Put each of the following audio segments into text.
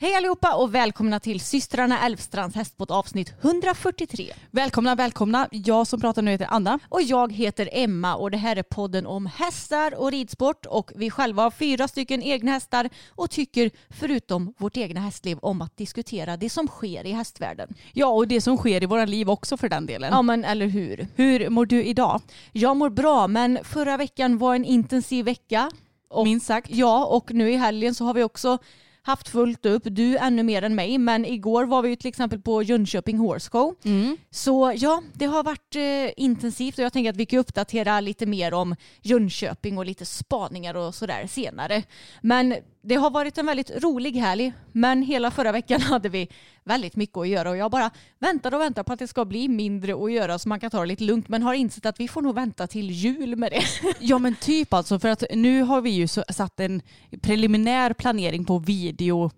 Hej allihopa och välkomna till systrarna Älvstrands hästbåt avsnitt 143. Välkomna, välkomna. Jag som pratar nu heter Anna. Och jag heter Emma och det här är podden om hästar och ridsport och vi själva har fyra stycken egna hästar och tycker förutom vårt egna hästliv om att diskutera det som sker i hästvärlden. Ja, och det som sker i våra liv också för den delen. Ja men eller hur. Hur mår du idag? Jag mår bra men förra veckan var en intensiv vecka. Och, Minst sagt. Ja och nu i helgen så har vi också haft fullt upp, du ännu mer än mig, men igår var vi ju till exempel på Jönköping Horse Show. Mm. Så ja, det har varit eh, intensivt och jag tänker att vi kan uppdatera lite mer om Jönköping och lite spaningar och sådär senare. Men det har varit en väldigt rolig helg, men hela förra veckan hade vi väldigt mycket att göra och jag bara väntar och väntar på att det ska bli mindre att göra så man kan ta det lite lugnt men har insett att vi får nog vänta till jul med det. Ja men typ alltså för att nu har vi ju satt en preliminär planering på video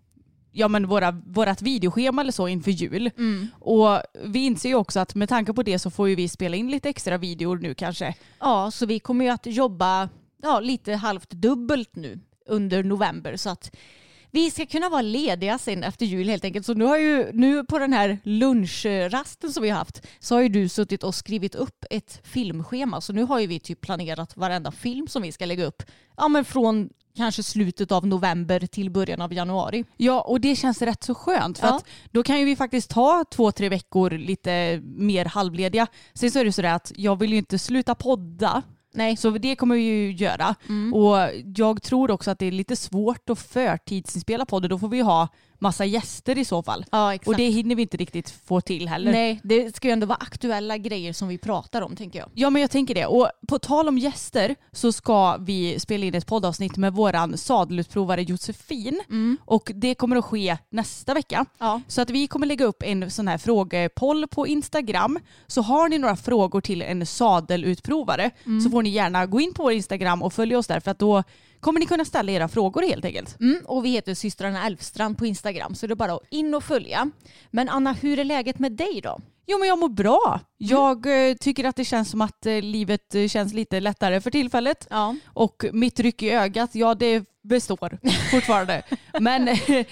ja men våra, vårat videoschema eller så inför jul. Och vi inser ju också att med tanke på det så får ju vi spela in lite extra videor nu kanske. Ja, så vi kommer ju att jobba ja, lite halvt dubbelt nu under november så att vi ska kunna vara lediga sen efter jul helt enkelt. Så nu har ju nu på den här lunchrasten som vi har haft så har ju du suttit och skrivit upp ett filmschema. Så nu har ju vi typ planerat varenda film som vi ska lägga upp. Ja men från kanske slutet av november till början av januari. Ja och det känns rätt så skönt för Ja. att då kan ju vi faktiskt ta två, tre veckor lite mer halvlediga. Sen så är det sådär att jag vill ju inte sluta podda. Nej. Så det kommer vi ju göra. Och jag tror också att det är lite svårt att förtidsinspela podden. Då får vi ha massa gäster i så fall. Ja exakt. Och det hinner vi inte riktigt få till heller. Nej, det ska ju ändå vara aktuella grejer som vi pratar om tänker jag. Ja men jag tänker det. Och på tal om gäster så ska vi spela in ett poddavsnitt med våran sadelutprovare Josefin. Och det kommer att ske nästa vecka. Ja. Så att vi kommer lägga upp en sån här frågepoll på Instagram. Så har ni några frågor till en sadelutprovare så får ni gärna gå in på vår Instagram och följa oss där för att då kommer ni kunna ställa era frågor helt enkelt. Mm, och vi heter systrarna Elfstrand på Instagram så det är bara att in och följa. Men Anna, hur är läget med dig då? Jo men jag mår bra. Jag eh, tycker att det känns som att eh, livet eh, känns lite lättare för tillfället. Ja. Och mitt ryck i ögat, ja det består fortfarande. Men eh,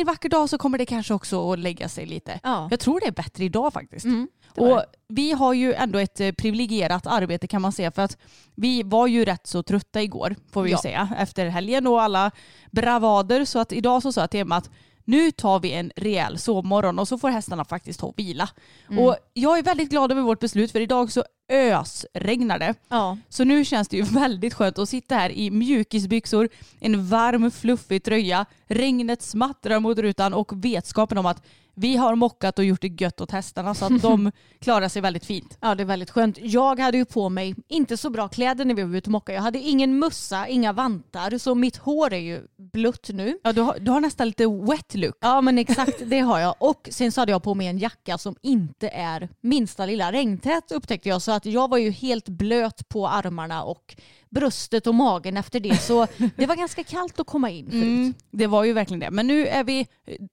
en vacker dag så kommer det kanske också att lägga sig lite. Ja. Jag tror det är bättre idag faktiskt. Mm, Och vi har ju ändå ett eh, privilegierat arbete kan man säga för att vi var ju rätt så trötta igår får vi Ja. ju säga efter helgen och alla bravader så att idag så sa jag till Emma att nu tar vi en rejäl sovmorgon och så får hästarna faktiskt ta och vila. Mm. Och jag är väldigt glad över vårt beslut för idag så ösregnar det. Ja. Så nu känns det ju väldigt skönt att sitta här i mjukisbyxor, en varm fluffig tröja, regnet smattrar mot rutan och vetskapen om att vi har mockat och gjort det gött åt hästarna så att de klarar sig väldigt fint. Ja det är väldigt skönt. Jag hade ju på mig inte så bra kläder när vi var ute och mocka. Jag hade ingen mössa, inga vantar så mitt hår är ju blött nu. Ja, du, har, du har nästan lite wet look. Ja men exakt det har jag. Och sen så hade jag på mig en jacka som inte är minsta lilla regntät upptäckte jag. Så att jag var ju helt blöt på armarna och bröstet och magen efter det. Så det var ganska kallt att komma in förut. Mm, det var ju verkligen det. Men nu är vi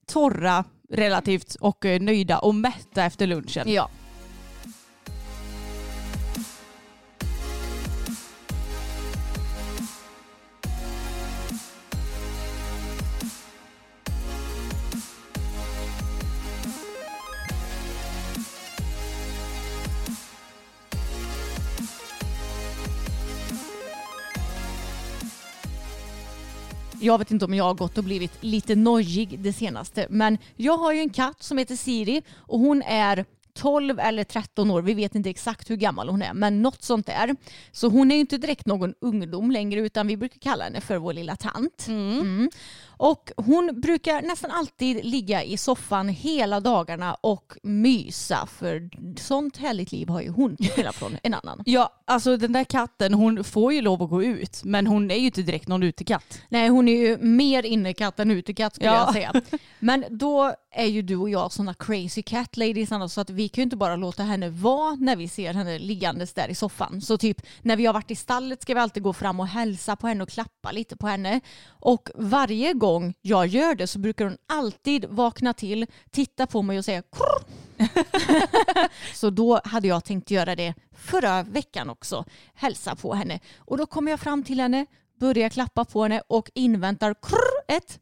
torra relativt och eh, nöjda och mätta efter lunchen. Ja. Jag vet inte om jag har gått och blivit lite nojig det senaste. Men jag har ju en katt som heter Siri och hon är 12 eller 13 år, vi vet inte exakt hur gammal hon är, men något sånt där. Så hon är ju inte direkt någon ungdom längre utan vi brukar kalla henne för vår lilla tant. Mm. Och hon brukar nästan alltid ligga i soffan hela dagarna och mysa för sånt härligt liv har ju hon skillnad från en annan. Ja, alltså den där katten hon får ju lov att gå ut men hon är ju inte direkt någon utekatt. Nej, hon är ju mer innekatt än utekatt skulle Ja. jag säga. Men då är ju du och jag sådana crazy cat ladies Anna, så att vi kan ju inte bara låta henne vara när vi ser henne liggandes där i soffan. Så typ när vi har varit i stallet ska vi alltid gå fram och hälsa på henne och klappa lite på henne. Och varje gång jag gör det så brukar hon alltid vakna till, titta på mig och säga Kurr! Så då hade jag tänkt göra det förra veckan också. Hälsa på henne. Och då kommer jag fram till henne, börjar klappa på henne och inväntar krr, ett.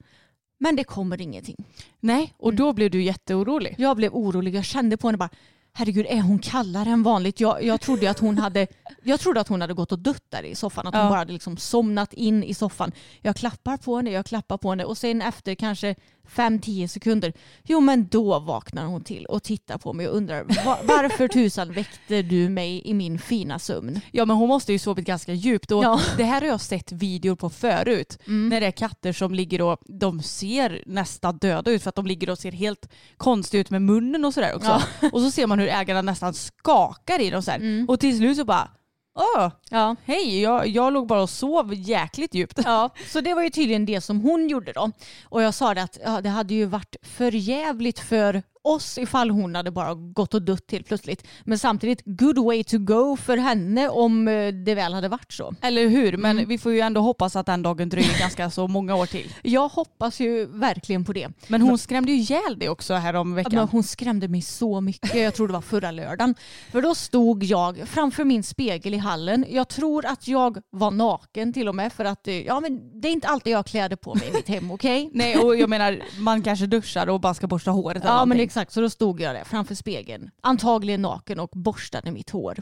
Men det kommer ingenting. Nej, och då blev du jätteorolig. Jag blev orolig. Jag kände på henne bara Herregud, är hon kallare än vanligt? Jag, jag, trodde att hon hade, jag trodde att hon hade gått och dött där i soffan. Att hon Ja. bara hade liksom somnat in i soffan. Jag klappar på henne, jag klappar på henne och sen efter kanske 5-10 sekunder, jo men då vaknar hon till och tittar på mig och undrar "Va- varför tusan väckte du mig i min fina sömn? Ja men hon måste ju sovit ganska djupt och Ja. det här har jag sett videor på förut. När det är katter som ligger och de ser nästan döda ut för att de ligger och ser helt konstiga ut med munnen och sådär också. Och så ser man hur ägarna nästan skakar i dem så här. Och till slut så bara Åh, Ja. hej, jag, jag låg bara och sov jäkligt djupt. Ja, så det var ju tydligen det som hon gjorde då. Och jag sa det att ja, det hade ju varit för jävligt för oss ifall hon hade bara gått och dött helt plötsligt. Men samtidigt good way to go för henne om eh, det väl hade varit så. Eller hur? Men vi får ju ändå hoppas att den dagen dröjer ganska så många år till. Jag hoppas ju verkligen på det. Men hon skrämde ju ihjäl dig också här om veckan. Men hon skrämde mig så mycket. Jag tror det var förra lördagen. För då stod jag framför min spegel i hallen. Jag tror att jag var naken till och med för att eh, ja, men det är inte alltid jag har kläder på mig i mitt hem, okej? Nej och jag menar man kanske duschar och bara ska borsta håret eller Ja men någonting exakt, så då stod jag där framför spegeln, antagligen naken och borstade mitt hår.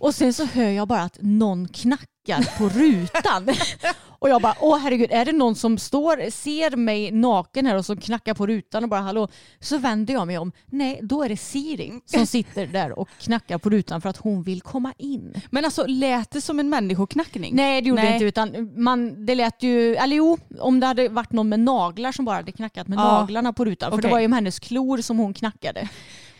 Och sen så hör jag bara att någon knackar på rutan. Och jag bara, åh herregud, är det någon som står, ser mig naken här och som knackar på rutan och bara hallå? Så vänder jag mig om. Nej, då är det Siri som sitter där och knackar på rutan för att hon vill komma in. Men alltså lät det som en människoknackning? Nej det gjorde Nej. det inte utan man, det lät ju, eller jo, om det hade varit någon med naglar som bara hade knackat med Ja. naglarna på rutan. För det Okej. var ju med hennes klor som hon knackade.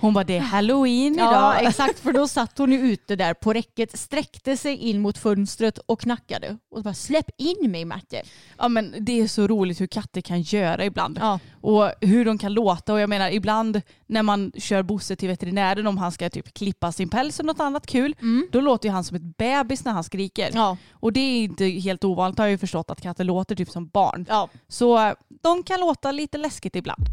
Hon bara det är halloween Ja idag. exakt för då satt hon ju ute där på räcket, sträckte sig in mot fönstret och knackade. Och bara släpp in mig Märte. Ja men det är så roligt hur katter kan göra ibland. Ja. Och hur de kan låta. Och jag menar ibland när man kör Bosse till veterinären om han ska typ klippa sin päls eller något annat kul. Då låter ju han som ett bebis när han skriker. Ja. Och det är inte helt ovanligt har jag ju förstått att katter låter typ som barn. Ja. Så eh, de kan låta lite läskigt ibland.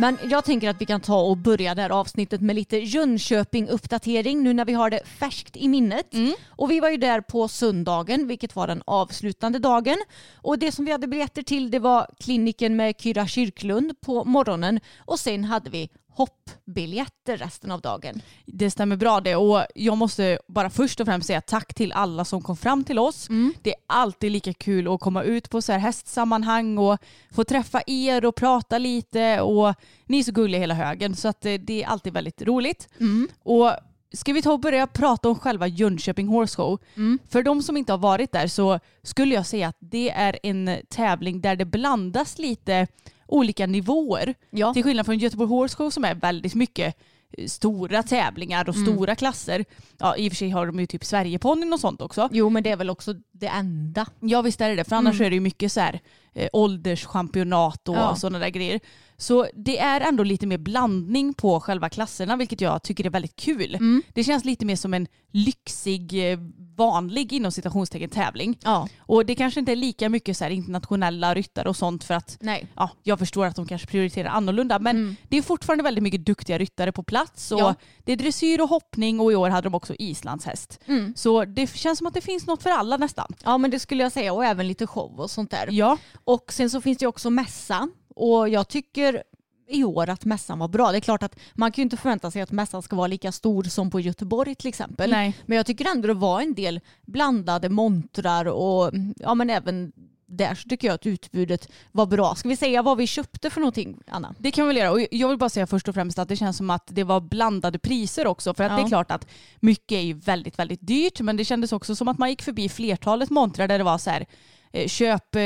Men jag tänker att vi kan ta och börja det här avsnittet med lite Jönköping-uppdatering nu när vi har det färskt i minnet. Och vi var ju där på söndagen, vilket var den avslutande dagen. Och det som vi hade biljetter till det var kliniken med Kyra Kyrklund på morgonen och sen hade vi hoppbiljetter resten av dagen. Det stämmer bra det och jag måste bara först och främst säga tack till alla som kom fram till oss. Det är alltid lika kul att komma ut på så här hästsammanhang och få träffa er och prata lite och ni är så gulliga hela högen så att eh, det är alltid väldigt roligt. Och Ska vi ta och börja prata om själva Jönköping Horse Show? För de som inte har varit där så skulle jag säga att det är en tävling där det blandas lite olika nivåer. Ja. Till skillnad från Göteborg Horse Show som är väldigt mycket eh, stora tävlingar och stora klasser. Ja, i och för sig har de ju typ Sverigeponnyn och sånt också. Jo men det är väl också det enda. Ja visst är det det, för annars är det ju mycket så här eh, ålderschampionat och Ja. sådana där grejer. Så det är ändå lite mer blandning på själva klasserna vilket jag tycker är väldigt kul. Det känns lite mer som en lyxig, eh, vanlig inom citationstecken tävling. Ja. Och det kanske inte är lika mycket så internationella ryttare och sånt för att Nej. ja, jag förstår att de kanske prioriterar annorlunda men det är fortfarande väldigt mycket duktiga ryttare på plats och Ja. det är dressyr och hoppning och i år hade de också islandshäst. Så det känns som att det finns något för alla nästan. Ja men det skulle jag säga och även lite show och sånt där. Ja, Och sen så finns det också mässa och jag tycker i år att mässan var bra. Det är klart att man kan ju inte förvänta sig att mässan ska vara lika stor som på Göteborg till exempel. Nej. Men jag tycker ändå det var en del blandade montrar och ja men även där så tycker jag att utbudet var bra. Ska vi säga vad vi köpte för någonting Anna? Det kan vi väl göra. Och jag vill bara säga först och främst att det känns som att det var blandade priser också. För att Ja. det är klart att mycket är ju väldigt, väldigt dyrt. Men det kändes också som att man gick förbi flertalet montrar där det var så här köp eh,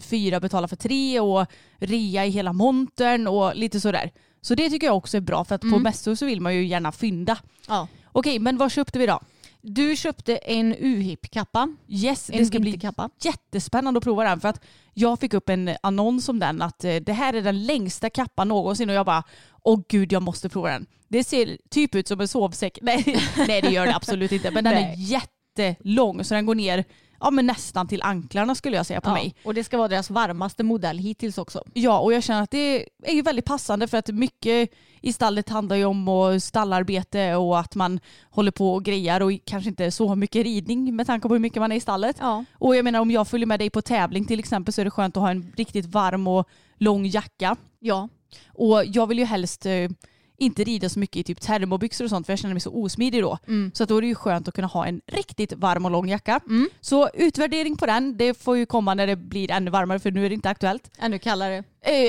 fyra, betala för tre och rea i hela montern och lite sådär. Så det tycker jag också är bra för att på mässor så vill man ju gärna fynda. Ja. Okej, men vad köpte vi då? Du köpte en UHIP-kappa. Yes, En det ska bli jättespännande att prova den för att jag fick upp en annons om den att eh, det här är den längsta kappan någonsin och jag bara åh gud jag måste prova den. Det ser typ ut som en sovsäck. Nej, nej det gör det absolut inte men den är Nej. jättelång så den går ner ja, men nästan till anklarna skulle jag säga på Ja, mig. Och det ska vara deras varmaste modell hittills också. Ja och jag känner att det är ju väldigt passande för att mycket i stallet handlar ju om och stallarbete och att man håller på och grejar och kanske inte så mycket ridning med tanke på hur mycket man är i stallet. Ja. Och jag menar om jag följer med dig på tävling till exempel så är det skönt att ha en riktigt varm och lång jacka. Ja. Och jag vill ju helst eh, inte rida så mycket i typ termobyxor och sånt för jag känner mig så osmidig då. Mm. Så att då är det ju skönt att kunna ha en riktigt varm och lång jacka. Så utvärdering på den, det får ju komma när det blir ännu varmare för nu är det inte aktuellt. Ännu kallare.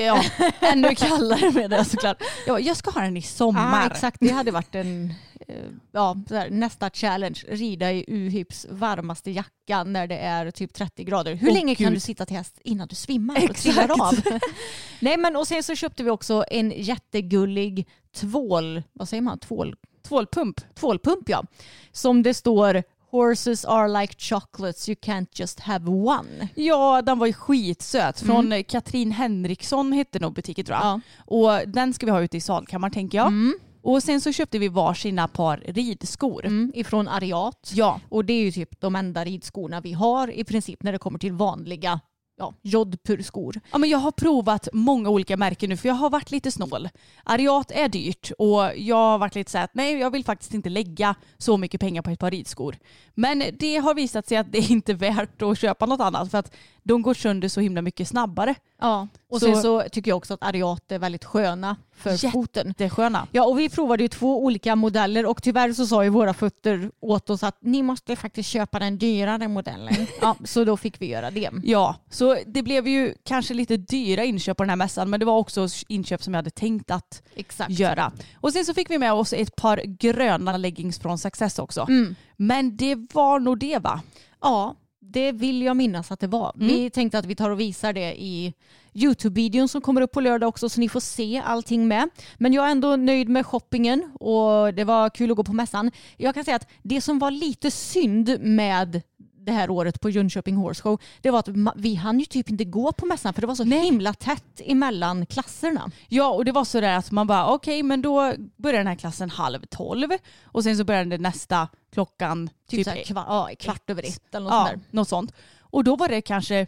Ja, ännu kallare menar jag såklart. Jag, jag ska ha den i sommar. Ja, exakt. Det hade varit en, eh, ja, här, nästa challenge. Rida i UHIPs varmaste jacka när det är typ 30 grader. Hur Åh, länge kan Gud. du sitta till häst innan du svimmar och Exakt. trillar av? Nej men och sen så köpte vi också en jättegullig tvål, vad säger man, tvål, Tvålpump. tvålpump ja. Som det står Horses are like chocolates, you can't just have one. Ja, den var ju skitsöt. Från eh, Katrin Henriksson hette nog butiken tror jag. Ja. Och den ska vi ha ute i salkammaren tänker jag. Och sen så köpte vi varsina par ridskor. Mm, ifrån Ariat. Ja, Och det är ju typ de enda ridskorna vi har i princip när det kommer till vanliga ja, jodpurskor. Ja, men jag har provat många olika märken nu för jag har varit lite snål. Ariat är dyrt och jag har varit lite så här att nej jag vill faktiskt inte lägga så mycket pengar på ett par ridskor. Men det har visat sig att det är inte värt att köpa något annat för att de går sönder så himla mycket snabbare. Ja, och Så- sen så tycker jag också att Ariat är väldigt sköna för foten. Det är sköna. Ja, och vi provade ju två olika modeller och tyvärr så sa ju våra fötter åt oss att ni måste faktiskt köpa den dyrare modellen. Ja, så då fick vi göra det. Ja, så det blev ju kanske lite dyra inköp på den här mässan men det var också inköp som jag hade tänkt att Exakt. göra. Och sen så fick vi med oss ett par gröna leggings från Success också. Men det var nog det va? Ja, det vill jag minnas att det var. Vi tänkte att vi tar och visar det i Youtube-videon som kommer upp på lördag också så ni får se allting med. Men jag är ändå nöjd med shoppingen och det var kul att gå på mässan. Jag kan säga att det som var lite synd med det här året på Jönköping Horse Show, det var att vi hann ju typ inte gå på mässan för det var så himla tätt emellan klasserna. Ja och det var så där att man bara okej men då börjar den här klassen halv tolv och sen så börjar den nästa klockan Typ, typ, så här, kva- ja, kvart över ett eller något ja, sånt något sånt. Och då var det kanske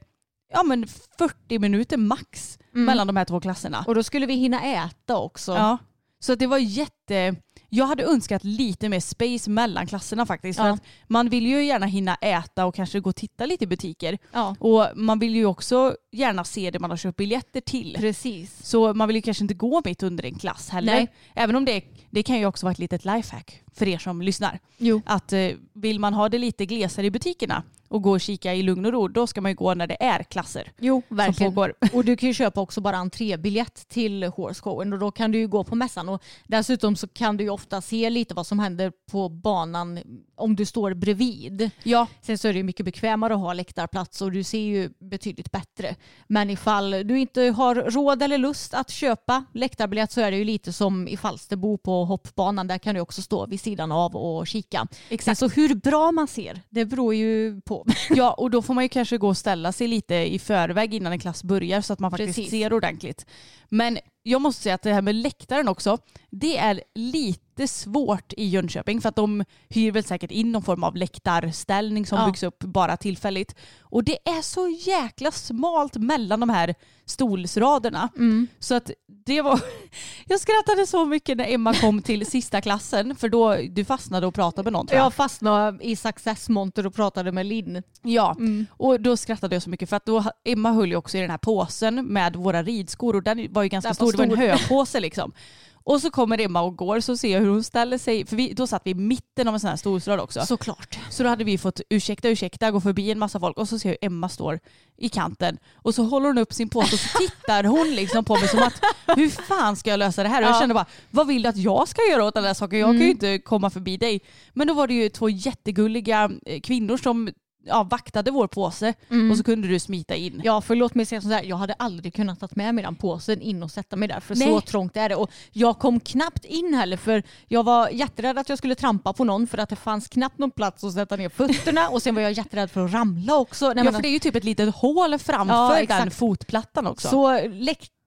ja, men 40 minuter max mellan de här två klasserna. Och då skulle vi hinna äta också. Ja. Så att det var jätte... Jag hade önskat lite mer space mellan klasserna faktiskt. För Ja. att man vill ju gärna hinna äta och kanske gå och titta lite i butiker. Ja. Och man vill ju också gärna se det man har köpt biljetter till. Precis. Så man vill ju kanske inte gå mitt under en klass heller. Nej. Även om det, det kan ju också vara ett litet lifehack för er som lyssnar. Jo. Att eh, vill man ha det lite glesare i butikerna och gå och kika i lugn och ro, då ska man ju gå när det är klasser. Jo, verkligen. Och du kan ju köpa också bara entrébiljett till Horse Showen och då kan du ju gå på mässan och dessutom så kan du ju ofta se lite vad som händer på banan om du står bredvid. Ja, Sen så är det ju mycket bekvämare att ha läktarplats och du ser ju betydligt bättre. Men ifall du inte har råd eller lust att köpa läktarbiljett så är det ju lite som i Falsterbo på hoppbanan. Där kan du också stå vid sidan av och kika. Sen så hur bra man ser, det beror ju på. Ja, och då får man ju kanske gå och ställa sig lite i förväg innan en klass börjar så att man faktiskt Precis. ser ordentligt. Men jag måste säga att det här med läktaren också, det är lite lite svårt i Jönköping för att de hyr väl säkert in någon form av läktarställning som Ja. byggs upp bara tillfälligt. Och det är så jäkla smalt mellan de här stolsraderna. Mm. Så att det var... Jag skrattade så mycket när Emma kom till sista klassen för då du fastnade och pratade med någon tror jag. Jag fastnade i Success Monter och pratade med Linn. Ja, och då skrattade jag så mycket för att då, Emma höll ju också i den här påsen med våra ridskor och den var ju ganska Den var stor, det var en stor. höpåse liksom. Och så kommer Emma och går så ser jag hur hon ställer sig, för vi, då satt vi i mitten av en sån här storstad också. Så, Såklart. så då hade vi fått ursäkta, ursäkta, gå förbi en massa folk och så ser jag hur Emma står i kanten och så håller hon upp sin påse och så tittar hon liksom på mig som att hur fan ska jag lösa det här? Och jag Ja. kände bara, vad vill du att jag ska göra åt den här saken? Jag kan ju inte komma förbi dig. Men då var det ju två jättegulliga eh, kvinnor som ja, vaktade vår påse och så kunde du smita in. Ja, för låt mig säga sådär, jag hade aldrig kunnat ta med mig den påsen in och sätta mig där för Nej. så trångt är det. Och jag kom knappt in heller för jag var jätterädd att jag skulle trampa på någon för att det fanns knappt någon plats att sätta ner fötterna och sen var jag jätterädd för att ramla också. Nej, Ja, men för det är ju typ ett litet hål framför Ja, den fotplattan också. Så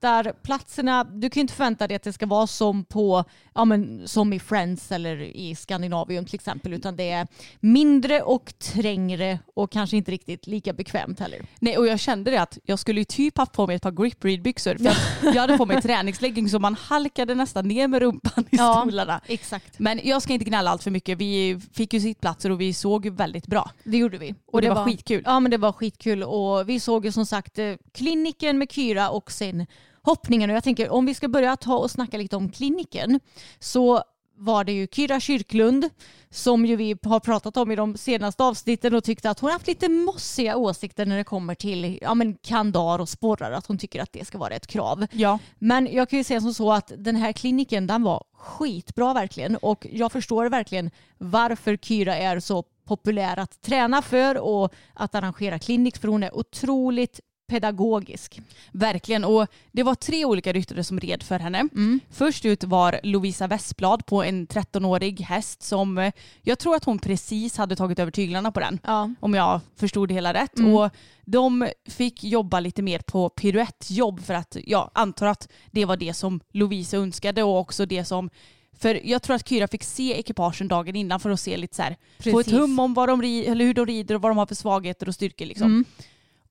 läktarplatserna, du kan ju inte förvänta dig att det ska vara som på, ja men som i Friends eller i Skandinavium till exempel, utan det är mindre och trängre och kanske inte riktigt lika bekvämt heller. Nej, och jag kände det att jag skulle ju typ haft på mig ett par grip read byxor för jag hade på mig träningslegging så man halkade nästan ner med rumpan i Ja. stolarna. Exakt. Men jag ska inte gnälla allt för mycket. Vi fick ju sittplatser och vi såg ju väldigt bra. Det gjorde vi. Och det var skitkul. Ja men det var skitkul och vi såg ju som sagt eh, kliniken med Kyra och sen hoppningen och jag tänker om vi ska börja ta och snacka lite om kliniken så var det ju Kyra Kyrklund som ju vi har pratat om i de senaste avsnitten och tyckte att hon haft lite mossiga åsikter när det kommer till ja, men kandar och sporrar, att hon tycker att det ska vara ett krav. Ja. Men jag kan ju säga som så att den här kliniken den var skitbra verkligen och jag förstår verkligen varför Kyra är så populär att träna för och att arrangera klinik för hon är otroligt pedagogisk. Verkligen. Och det var tre olika ryttare som red för henne. Först ut var Lovisa Westblad på en 13-årig häst som eh, jag tror att hon precis hade tagit över tyglarna på den. Ja. Om jag förstod det hela rätt. Mm. Och de fick jobba lite mer på piruettjobb för att jag antar att det var det som Lovisa önskade och också det som för jag tror att Kyra fick se ekipagen dagen innan för att se lite så här, få ett hum om vad de, eller hur de rider och vad de har för svagheter och styrkor. Liksom. Mm.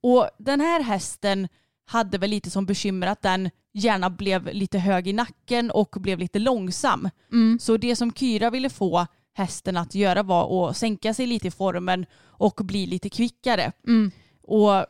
Och den här hästen hade väl lite som bekymmer att den gärna blev lite hög i nacken och blev lite långsam. Mm. Så det som Kyra ville få hästen att göra var att sänka sig lite i formen och bli lite kvickare. Mm. Och eh,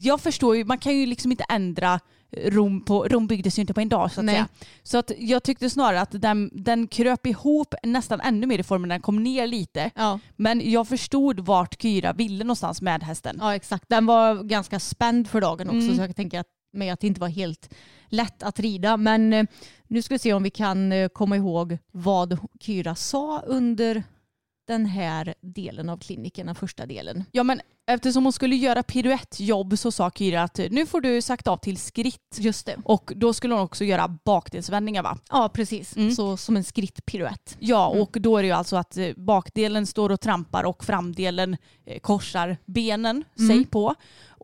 jag förstår ju, man kan ju liksom inte ändra Rom på, Rom byggdes ju inte på en dag så att Nej. säga. Så att jag tyckte snarare att den, den kröp ihop nästan ännu mer i formen den kom ner lite. Ja. Men jag förstod vart Kyra ville någonstans med hästen. ja, exakt. Den var ganska spänd för dagen också Mm. så jag tänker att, mig att det inte var helt lätt att rida. Men eh, nu ska vi se om vi kan eh, komma ihåg vad Kyra sa under den här delen av kliniken, den första delen. Ja men eftersom hon skulle göra piruettjobb så sa Kyra att nu får du sagt av till skritt. Just det. Och då skulle hon också göra bakdelsvändningar va? Ja, precis. Mm. Så som en skrittpiruett. Ja Mm. och då är det ju alltså att eh, bakdelen står och trampar och framdelen eh, korsar benen Mm. sig på.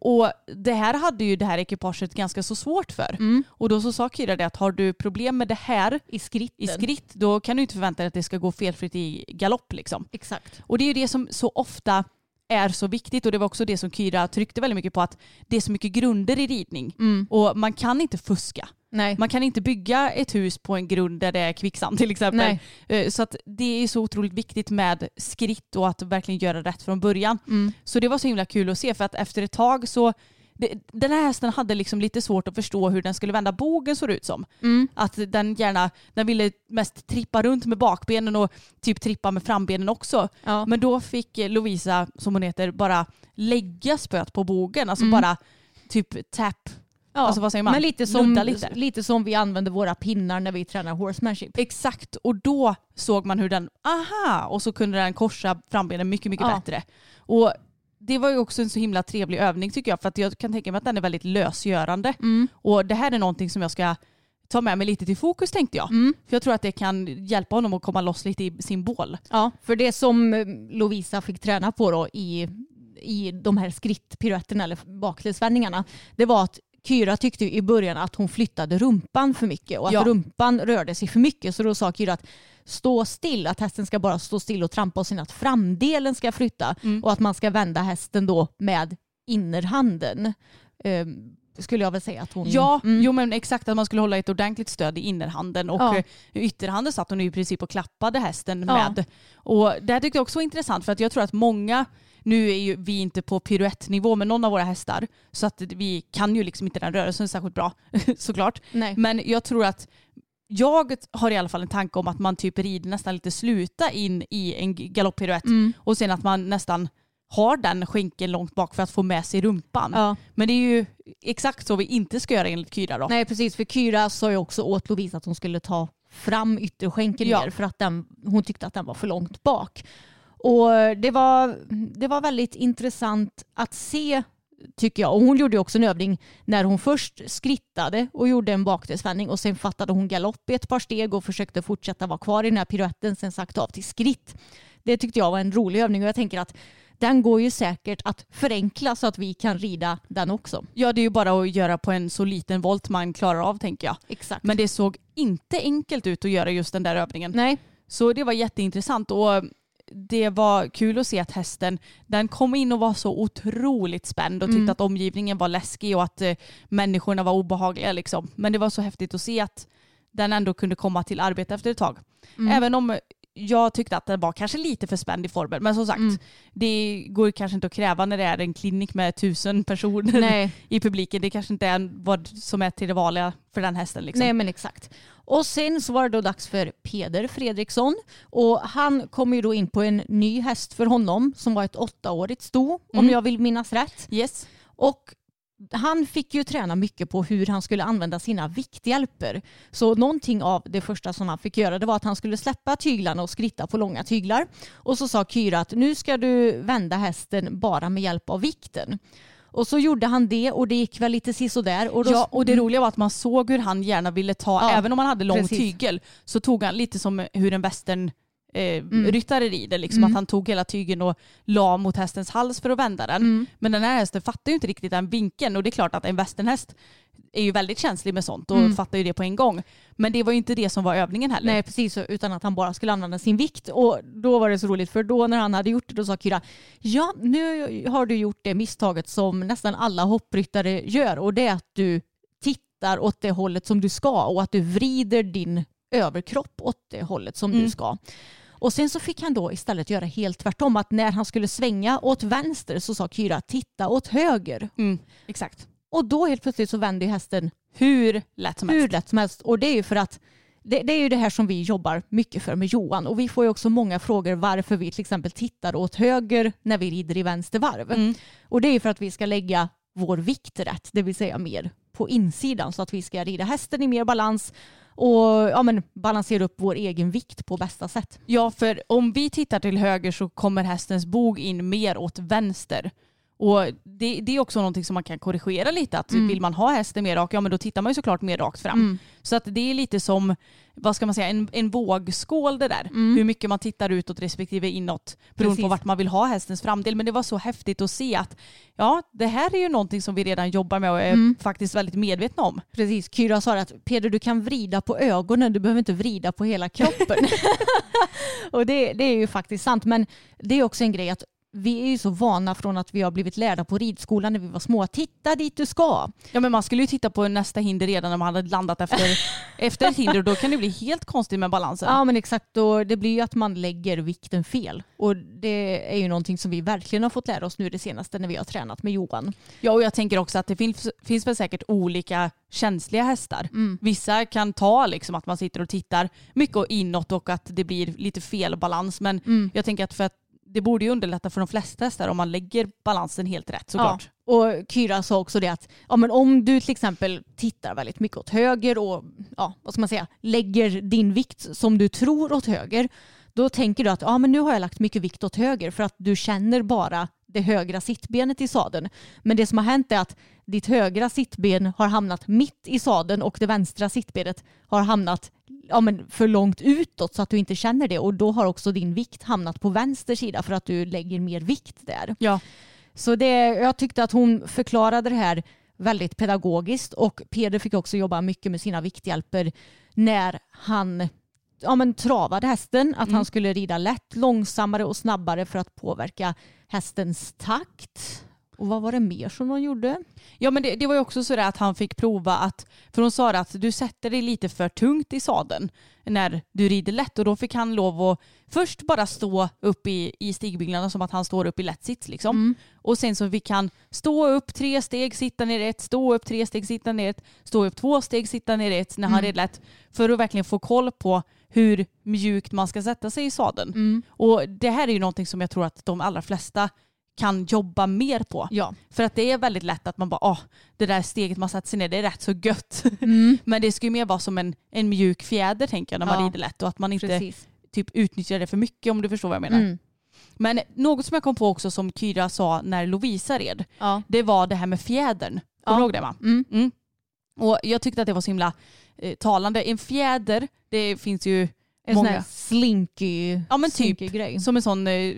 Och det här hade ju det här ekipaget ganska så svårt för. Mm. Och då så sa Kyra det att har du problem med det här I skritten. i skritt då kan du inte förvänta dig att det ska gå felfritt i galopp liksom. Exakt. Och det är ju det som så ofta är så viktigt och det var också det som Kyra tryckte väldigt mycket på att det är så mycket grunder i ridning Mm. och man kan inte fuska. Nej. Man kan inte bygga ett hus på en grund där det är kvicksand till exempel. Nej. Eh, Så att det är så otroligt viktigt med skritt och att verkligen göra rätt från början. Mm. Så det var så himla kul att se för att efter ett tag så den här hästen hade liksom lite svårt att förstå hur den skulle vända bogen såg det ut som. Mm. Att den gärna, den ville mest trippa runt med bakbenen och typ trippa med frambenen också. Ja. Men då fick Lovisa, som hon heter, bara lägga spöet på bogen. Alltså Mm. bara typ tap. Ja. Alltså vad säger man? Men lite som, lite. lite som vi använder våra pinnar när vi tränar horsemanship. Exakt, och då såg man hur den, aha, och så kunde den korsa frambenen mycket, mycket Ja. bättre. Och det var ju också en så himla trevlig övning tycker jag, för att jag kan tänka mig att den är väldigt lösgörande. Mm. Och det här är någonting som jag ska ta med mig lite till fokus tänkte jag. Mm. För jag tror att det kan hjälpa honom att komma loss lite i sin bål. Ja, för det som eh, Lovisa fick träna på då i, i de här skrittpiruetterna eller bakledsvändningarna, det var att Kyra tyckte i början att hon flyttade rumpan för mycket och att Ja. rumpan rörde sig för mycket. Så då sa Kyra att stå still, att hästen ska bara stå still och trampa och sen att framdelen ska flytta Mm. och att man ska vända hästen då med innerhanden. Ehm, skulle jag väl säga att hon... Ja, Mm. jo men exakt att man skulle hålla ett ordentligt stöd i innerhanden och Ja. ja. ytterhanden satt hon i princip och klappade hästen Ja. med. Och det här tyckte jag också var intressant för att jag tror att många, nu är ju vi inte på piruettnivå med någon av våra hästar så att vi kan ju liksom inte den rörelsen särskilt bra såklart. Nej. Men jag tror att jag har i alla fall en tanke om att man typ rider nästan lite sluta in i en galopppiruett Mm. och sen att man nästan har den skänkeln långt bak för att få med sig rumpan. Ja. Men det är ju exakt så vi inte ska göra enligt Kyra då. Nej precis, för Kyra sa ju också åt Lovisa att hon skulle ta fram ytterskänkeln Ja. mer för att den, hon tyckte att den var för långt bak. Och det var, det var väldigt intressant att se tycker jag. Och hon gjorde också en övning när hon först skrittade och gjorde en bakdelsvändning och sen fattade hon galopp i ett par steg och försökte fortsätta vara kvar i den här piruetten sen sagt av till skritt. Det tyckte jag var en rolig övning och jag tänker att den går ju säkert att förenkla så att vi kan rida den också. Ja det är ju bara att göra på en så liten volt man klarar av tänker jag. Exakt. Men det såg inte enkelt ut att göra just den där övningen. Nej, Så det var jätteintressant och det var kul att se att hästen, den kom in och var så otroligt spänd och tyckte Mm. att omgivningen var läskig och att eh, människorna var obehagliga liksom. Men det var så häftigt att se att den ändå kunde komma till arbete efter ett tag. Mm. Även om jag tyckte att den var kanske lite för spänd i formen. Men som sagt, Mm. det går kanske inte att kräva när det är en klinik med tusen personer nej. i publiken. Det kanske inte är vad som är till det vanliga för den hästen. Liksom. Nej men exakt. Och sen så var det då dags för Peder Fredriksson och han kom ju då in på en ny häst för honom som var ett åttaårigt sto om Mm. jag vill minnas rätt. Yes. Och han fick ju träna mycket på hur han skulle använda sina vikthjälper. Så någonting av det första som han fick göra det var att han skulle släppa tyglarna och skritta på långa tyglar. Och så sa Kyra att nu ska du vända hästen bara med hjälp av vikten. Och så gjorde han det och det gick väl lite sisådär. Och då, Ja, och det roliga var att man såg hur han gärna ville ta, Ja, även om han hade lång precis. tygel, så tog han lite som hur en västern eh, Mm. ryttare rider. Liksom, Mm. Att han tog hela tygen och la mot hästens hals för att vända den. Mm. Men den här hästen fattar ju inte riktigt den vinkeln och det är klart att en västernhäst är ju väldigt känslig med sånt och Mm. fattar ju det på en gång. Men det var ju inte det som var övningen heller. Nej precis, utan att han bara skulle använda sin vikt. Och då var det så roligt för då när han hade gjort det då sa Kyra ja nu har du gjort det misstaget som nästan alla hoppryttare gör och det är att du tittar åt det hållet som du ska och att du vrider din överkropp åt det hållet som Mm. du ska. Och sen så fick han då istället göra helt tvärtom att när han skulle svänga åt vänster så sa Kyra titta åt höger. Mm, exakt. Och då helt plötsligt så vände ju hästen Hur lätt som hur helst. lätt som helst. Och det är ju för att det, det är ju det här som vi jobbar mycket för med Johan. Och vi får ju också många frågor varför vi till exempel tittar åt höger när vi rider i vänster varv. Mm. Och det är ju för att vi ska lägga vår vikt rätt, det vill säga mer på insidan så att vi ska rida hästen i mer balans och ja, men, balansera upp vår egen vikt på bästa sätt. Ja, för om vi tittar till höger så kommer hästens bog in mer åt vänster. Och det, det är också någonting som man kan korrigera lite. Att Mm. Vill man ha hästen mer rak, ja men då tittar man ju såklart mer rakt fram. Så att det är lite som, vad ska man säga, en, en vågskål det där. Mm. Hur mycket man tittar utåt respektive inåt beroende Precis. på vart man vill ha hästens framdel. Men det var så häftigt att se att ja, det här är ju någonting som vi redan jobbar med och är Mm. faktiskt väldigt medvetna om. Precis, Kyra sa att Peder du kan vrida på ögonen, du behöver inte vrida på hela kroppen. och det, det är ju faktiskt sant, men det är också en grej att vi är ju så vana från att vi har blivit lärda på ridskolan när vi var små. Titta dit du ska. Ja men man skulle ju titta på nästa hinder redan när man hade landat efter, efter ett hinder och då kan det bli helt konstigt med balansen. Ja men exakt, och det blir ju att man lägger vikten fel. Och det är ju någonting som vi verkligen har fått lära oss nu det senaste när vi har tränat med Johan. Ja och jag tänker också att det finns, finns väl säkert olika känsliga hästar. Mm. Vissa kan ta liksom att man sitter och tittar mycket inåt och att det blir lite fel balans men Mm. jag tänker att för att det borde ju underlätta för de flesta hästar om man lägger balansen helt rätt såklart. Ja. Och Kyra sa också det att ja, men om du till exempel tittar väldigt mycket åt höger och ja, vad ska man säga, lägger din vikt som du tror åt höger, då tänker du att ja, men nu har jag lagt mycket vikt åt höger för att du känner bara det högra sittbenet i sadeln. Men det som har hänt är att ditt högra sittben har hamnat mitt i sadeln och det vänstra sittbenet har hamnat ja, men för långt utåt så att du inte känner det och då har också din vikt hamnat på vänster sida för att du lägger mer vikt där. Ja. Så det, jag tyckte att hon förklarade det här väldigt pedagogiskt och Peder fick också jobba mycket med sina vikthjälper när han ja, men, travade hästen. Att han skulle rida lätt, långsammare och snabbare för att påverka hästens takt. Och vad var det mer som de gjorde? Ja men det, det var ju också så att han fick prova att, för hon sa att du sätter dig lite för tungt i sadeln när du rider lätt och då fick han lov att först bara stå upp i, i stigbyggnaden som att han står upp i lätt sits liksom. Och sen så fick han stå upp tre steg, sitta ner ett, stå upp tre steg, sitta ner ett, stå upp två steg, sitta ner ett när han red lätt för att verkligen få koll på hur mjukt man ska sätta sig i sadeln. Och det här är ju någonting som jag tror att de allra flesta kan jobba mer på. Ja. För att det är väldigt lätt att man bara, åh, det där steget man sätter sig ner, det är rätt så gött. Men det ska ju mer vara som en, en mjuk fjäder tänker jag när man Ja. rider lätt och att man inte Precis. typ utnyttjar det för mycket om du förstår vad jag menar. Mm. Men något som jag kom på också som Kyra sa när Lovisa red, Ja. det var det här med fjädern. Kommer du ihåg det va? Mm. Mm. Och jag tyckte att det var så himla eh, talande. En fjäder, det finns ju En sån många. här slinky, Ja, men typ. grej. som en sån eh,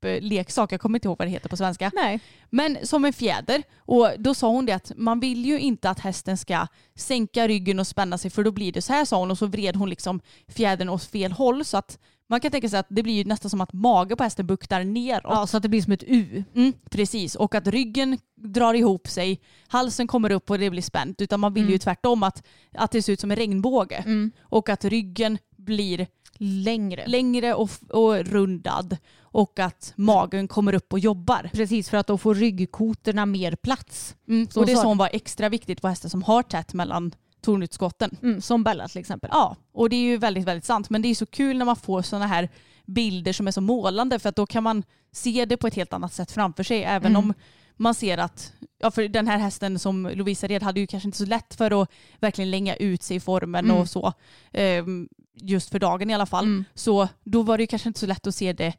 trappleksak, jag kommer inte ihåg vad det heter på svenska. Nej. Men som en fjäder. Och då sa hon det att man vill ju inte att hästen ska sänka ryggen och spänna sig för då blir det så här sa hon och så vred hon liksom fjädern åt fel håll så att man kan tänka sig att det blir ju nästan som att magen på hästen buktar neråt. Ja, så att det blir som ett U. Mm, precis, och att ryggen drar ihop sig, halsen kommer upp och det blir spänt. Utan man vill ju tvärtom att, att det ser ut som en regnbåge. Och att ryggen blir Längre. längre och, och rundad och att magen kommer upp och jobbar. Precis, för att då får ryggkotorna mer plats. och det sa- som var extra viktigt på hästar som har tätt mellan tornutskotten. Mm, som Bella till exempel. Ja, och det är ju väldigt, väldigt sant. Men det är så kul när man får sådana här bilder som är så målande för att då kan man se det på ett helt annat sätt framför sig. Även om man ser att, ja för den här hästen som Lovisa red hade ju kanske inte så lätt för att verkligen länga ut sig i formen och så. ehm, just för dagen i alla fall. Så då var det ju kanske inte så lätt att se det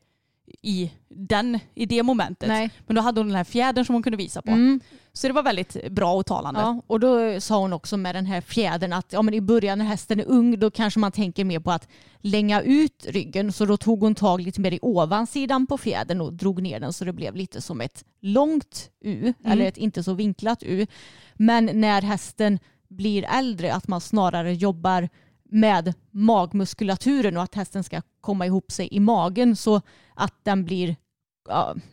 i, den, i det momentet. Nej. Men då hade hon den här fjädern som hon kunde visa på. Mm. Så det var väldigt bra och talande. Ja, och då sa hon också med den här fjädern att ja, men i början när hästen är ung då kanske man tänker mer på att länga ut ryggen. Så då tog hon tag lite mer i ovansidan på fjädern och drog ner den så det blev lite som ett långt U eller ett inte så vinklat U. Men när hästen blir äldre att man snarare jobbar med magmuskulaturen och att hästen ska komma ihop sig i magen så att den blir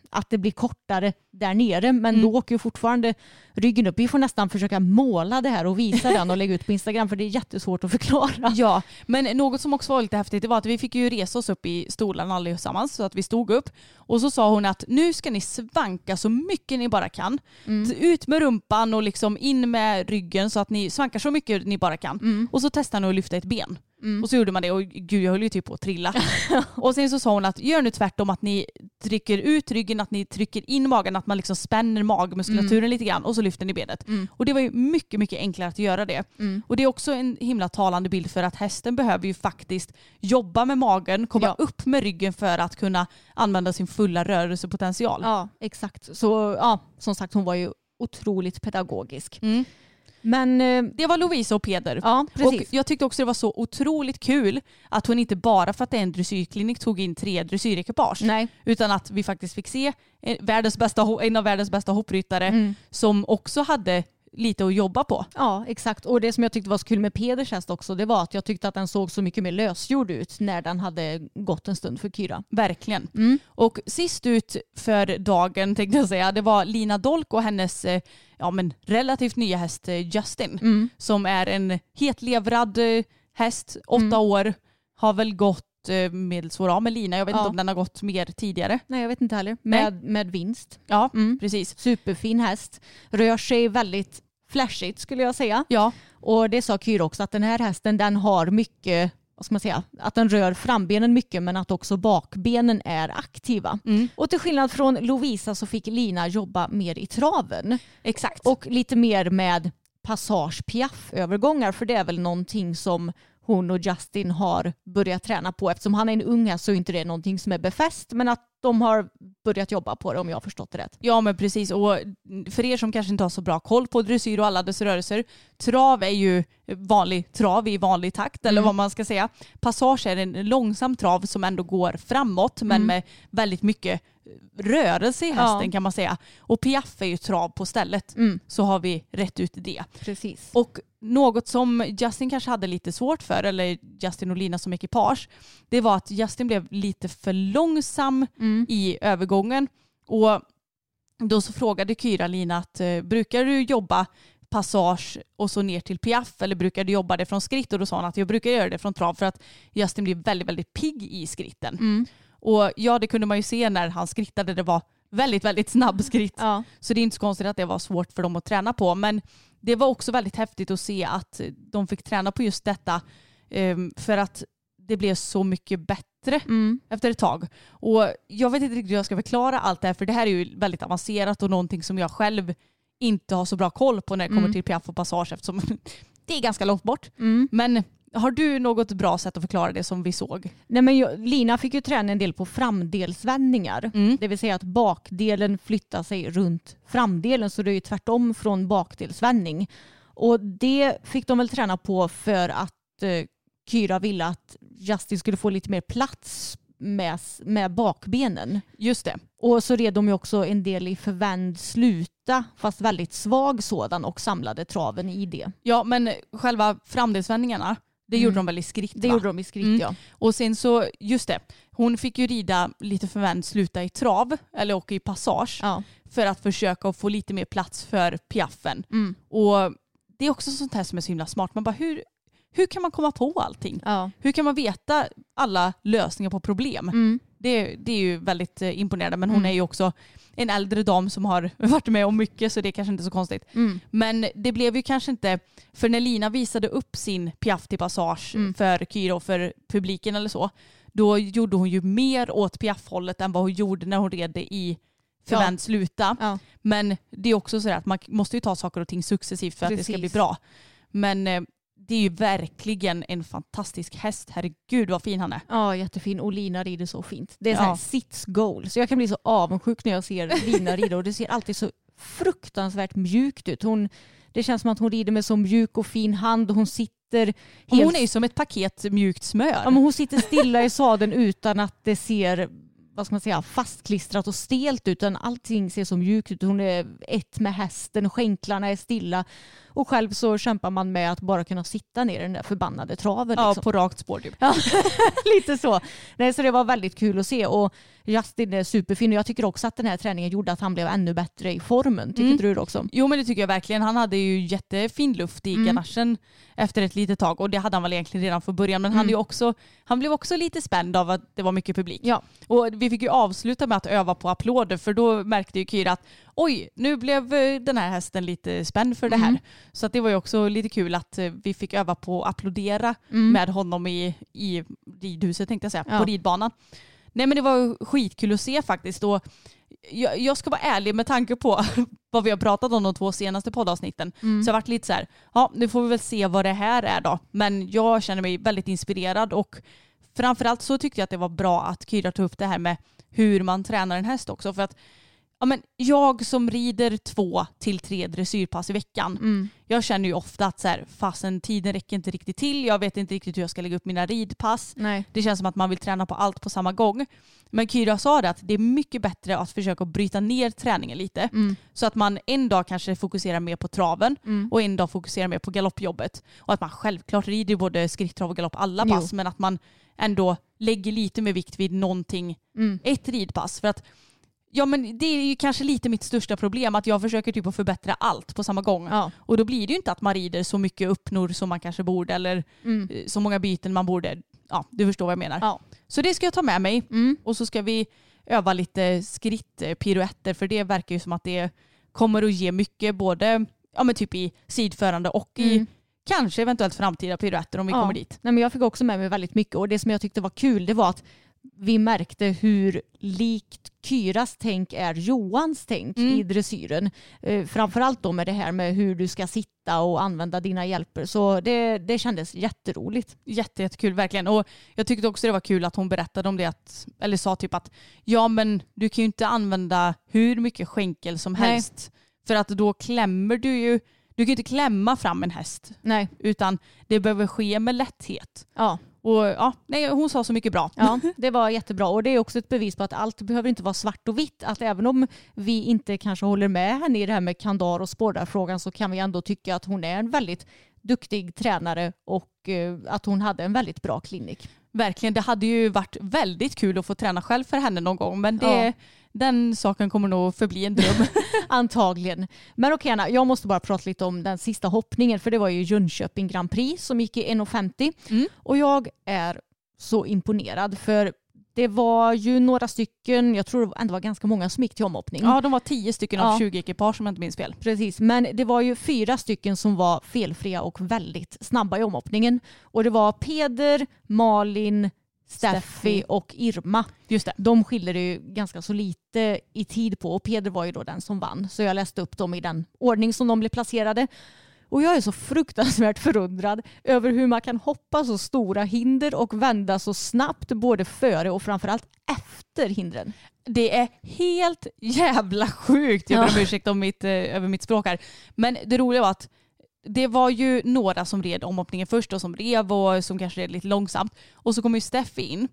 att det blir kortare där nere men då åker ju fortfarande ryggen upp. Vi får nästan försöka måla det här och visa den och lägga ut på Instagram för det är jättesvårt att förklara. Ja, men något som också var lite häftigt det var att vi fick ju resa oss upp i stolarna allesammans så att vi stod upp. Och så sa hon att nu ska ni svanka så mycket ni bara kan. Så Ut med rumpan och liksom in med ryggen så att ni svankar så mycket ni bara kan. Och så testade hon att lyfta ett ben. Och så gjorde man det och gud jag höll ju typ på att trilla. och sen så sa hon att gör nu tvärtom att ni trycker ut ryggen, att ni trycker in magen, att man liksom spänner magmuskulaturen lite grann och så lyfter ni benet. Och det var ju mycket, mycket enklare att göra det. Och det är också en himla talande bild för att hästen behöver ju faktiskt jobba med magen, komma Ja. upp med ryggen för att kunna använda sin fulla rörelsepotential. Ja, exakt. Så ja, som sagt hon var ju otroligt pedagogisk. Men eh, Det var Lovisa och Peder. ja, Och precis. jag tyckte också det var så otroligt kul att hon inte bara för att det är en dressyrklinik tog in tre dressyrekipage. Nej. Utan att vi faktiskt fick se en, världens bästa, en av världens bästa hoppryttare Mm. som också hade lite att jobba på. Ja, exakt. Och det som jag tyckte var så kul med Peders häst också, det var att jag tyckte att den såg så mycket mer lösgjord ut när den hade gått en stund för Kyra. Verkligen. Mm. Och sist ut för dagen tänkte jag säga, det var Lina Dolk och hennes eh, ja, men relativt nya häst eh, Justin. Mm. Som är en hetlevrad eh, häst, åtta Mm. år, har väl gått eh, medelsvår av med Lina. Jag vet Ja. inte om den har gått mer tidigare. Nej, jag vet inte heller. Nej. Med, med vinst. Ja, Mm. precis. Superfin häst. Rör sig väldigt flashigt skulle jag säga. Ja, Och det sa Kyra också att den här hästen den har mycket, vad ska man säga, att den rör frambenen mycket men att också bakbenen är aktiva. Mm. Och till skillnad från Lovisa så fick Lina jobba mer i traven exakt. och lite mer med passage piaff-övergångar för det är väl någonting som hon och Justin har börjat träna på eftersom han är en ung häst så är inte det någonting som är befäst men att de har börjat jobba på det om jag har förstått det rätt. Ja men precis och för er som kanske inte har så bra koll på dressyr och alla dess rörelser. Trav är ju vanlig trav i vanlig takt eller Mm. vad man ska säga. Passage är en långsam trav som ändå går framåt men Mm. med väldigt mycket rörelse i hästen Ja. kan man säga. Och piaff är ju trav på stället. Mm. Så har vi rätt ut det. Precis. Och något som Justin kanske hade lite svårt för, eller Justin och Lina som ekipage, det var att Justin blev lite för långsam Mm. i övergången. Och då så frågade Kyra Lina att eh, brukar du jobba passage och så ner till piaff eller brukar du jobba det från skritt? Och då sa hon att jag brukar göra det från trav för att Justin blir väldigt, väldigt pigg i skritten. Mm. Och ja, det kunde man ju se när han skrittade. Det var väldigt, väldigt snabb skritt. Ja. Så det är inte så konstigt att det var svårt för dem att träna på. Men det var också väldigt häftigt att se att de fick träna på just detta ehm, för att det blev så mycket bättre Mm. efter ett tag. Och jag vet inte riktigt hur jag ska förklara allt det här för det här är ju väldigt avancerat och någonting som jag själv inte har så bra koll på när det kommer Mm. till piaff och passage eftersom det är ganska långt bort. Mm. Men har du något bra sätt att förklara det som vi såg? Nej, men jag, Lina fick ju träna en del på framdelsvändningar. Mm. Det vill säga att bakdelen flyttar sig runt framdelen så det är ju tvärtom från bakdelsvändning. Och det fick de väl träna på för att eh, Kyra ville att Justin skulle få lite mer plats med, med bakbenen. Just det. Och så red de ju också en del i förvänd sluta, fast väldigt svag sådan och samlade traven i det. Ja men själva framdelsvändningarna, det Mm. gjorde de väl i skritt Det va? gjorde de i skritt Mm. ja. Och sen så, just det, hon fick ju rida lite förvänt sluta i trav eller åka i passage ja. för att försöka få lite mer plats för piaffen. Mm. Och det är också sånt här som är så himla smart. Man bara, hur, hur kan man komma på allting? Ja. Hur kan man veta alla lösningar på problem? Mm. Det, det är ju väldigt eh, imponerande men hon Mm. är ju också en äldre dam som har varit med om mycket så det är kanske inte så konstigt. Mm. Men det blev ju kanske inte, för när Lina visade upp sin piaff till passage Mm. för och för publiken eller så, då gjorde hon ju mer åt piaffhållet än vad hon gjorde när hon red det i förvänt sluta. Ja. Men det är också så att man måste ju ta saker och ting successivt för att det ska Precis. bli bra. Men eh, det är ju verkligen en fantastisk häst. Herregud vad fin han är. Ja, jättefin. Och Lina rider så fint. Det är så här Ja. sits goal. Så jag kan bli så avundsjuk när jag ser Lina rida och det ser alltid så fruktansvärt mjukt ut. Hon, det känns som att hon rider med så mjuk och fin hand och hon sitter helt... Hon är ju som ett paket mjukt smör. ja, men hon sitter stilla i sadeln utan att det ser vad ska man säga, fastklistrat och stelt ut. Utan allting ser så mjukt ut. Hon är ett med hästen, skänklarna är stilla. Och själv så kämpar man med att bara kunna sitta ner i den där förbannade traven. ja, liksom. på rakt spår typ. Ja, lite så. Nej, så det var väldigt kul att se och Justin är superfin och jag tycker också att den här träningen gjorde att han blev ännu bättre i formen. Tycker Mm. du det också? Jo men det tycker jag verkligen. Han hade ju jättefin luft i Mm. ganachen efter ett litet tag och det hade han väl egentligen redan från början men han, Mm. ju också, han blev också lite spänd av att det var mycket publik. Ja. Och vi fick ju avsluta med att öva på applåder för då märkte ju Kyra att oj, nu blev eh, den här hästen lite spänd för det här. Mm. Så att det var ju också lite kul att eh, vi fick öva på att applådera Mm. med honom i, i ridhuset tänkte jag säga, Ja. på ridbanan. Nej men det var skitkul att se faktiskt. Och jag, jag ska vara ärlig med tanke på vad vi har pratat om de två senaste poddavsnitten. Mm. Så jag har varit lite så här, ja nu får vi väl se vad det här är då. Men jag känner mig väldigt inspirerad och framförallt så tyckte jag att det var bra att Kyra tog upp det här med hur man tränar en häst också. För att ja, men jag som rider två till tre dressyrpass i veckan, Mm. jag känner ju ofta att så här, fasen tiden räcker inte riktigt till, jag vet inte riktigt hur jag ska lägga upp mina ridpass. Nej. Det känns som att man vill träna på allt på samma gång. Men Kyra sa det att det är mycket bättre att försöka bryta ner träningen lite. Mm. Så att man en dag kanske fokuserar mer på traven Mm. och en dag fokuserar mer på galoppjobbet. Och att man självklart rider både skritt, och galopp alla Jo. pass men att man ändå lägger lite mer vikt vid någonting, Mm. ett ridpass. För att Ja men det är ju kanske lite mitt största problem att jag försöker typ att förbättra allt på samma gång. Ja. Och då blir det ju inte att man rider så mycket uppnor som man kanske borde eller Mm. eh, så många byten man borde. Ja, du förstår vad jag menar. Ja. Så det ska jag ta med mig Mm. och så ska vi öva lite skrittpiruetter för det verkar ju som att det kommer att ge mycket både ja, men typ i sidförande och i Mm. kanske eventuellt framtida piruetter om vi Ja. kommer dit. Nej, men jag fick också med mig väldigt mycket och det som jag tyckte var kul det var att vi märkte hur likt Kyras tänk är Johans tänk Mm. i dressyren. Eh, framförallt då med det här med hur du ska sitta och använda dina hjälper. Så det, det kändes jätteroligt. Jätte, jättekul verkligen. Och jag tyckte också det var kul att hon berättade om det, att, eller sa typ att ja men du kan ju inte använda hur mycket skänkel som Nej. helst. För att då klämmer du ju, du kan ju inte klämma fram en häst. Nej, Utan det behöver ske med lätthet. ja. Och ja, nej, hon sa så mycket bra. Ja, det var jättebra och det är också ett bevis på att allt behöver inte vara svart och vitt. Att även om vi inte kanske håller med henne i det här med kandar och sporrarfrågan så kan vi ändå tycka att hon är en väldigt duktig tränare och eh, att hon hade en väldigt bra klinik. Verkligen, det hade ju varit väldigt kul att få träna själv för henne någon gång. Men det, Ja. Den saken kommer nog förbli en dröm. Antagligen. Men okej Anna, jag måste bara prata lite om den sista hoppningen för det var ju Jönköping Grand Prix som gick i 1.50 Mm. och jag är så imponerad för det var ju några stycken, jag tror ändå var ganska många som gick till omhoppning. ja, de var tio stycken av Ja. 20 ekipage om jag inte minns fel. Precis, men det var ju fyra stycken som var felfria och väldigt snabba i omhoppningen. Och det var Peder, Malin, Steffi och Irma. Just det. De skiljer det ju ganska så lite i tid på och Peder var ju då den som vann. Så jag läste upp dem i den ordning som de blev placerade. Och jag är så fruktansvärt förundrad över hur man kan hoppa så stora hinder och vända så snabbt både före och framförallt efter hindren. Det är helt jävla sjukt. Jag ber om Ja. ursäkt om mitt, eh, över mitt språk här. Men det roliga var att det var ju några som red omhoppningen först och som rev och som kanske red lite långsamt. Och så kom ju Steffi in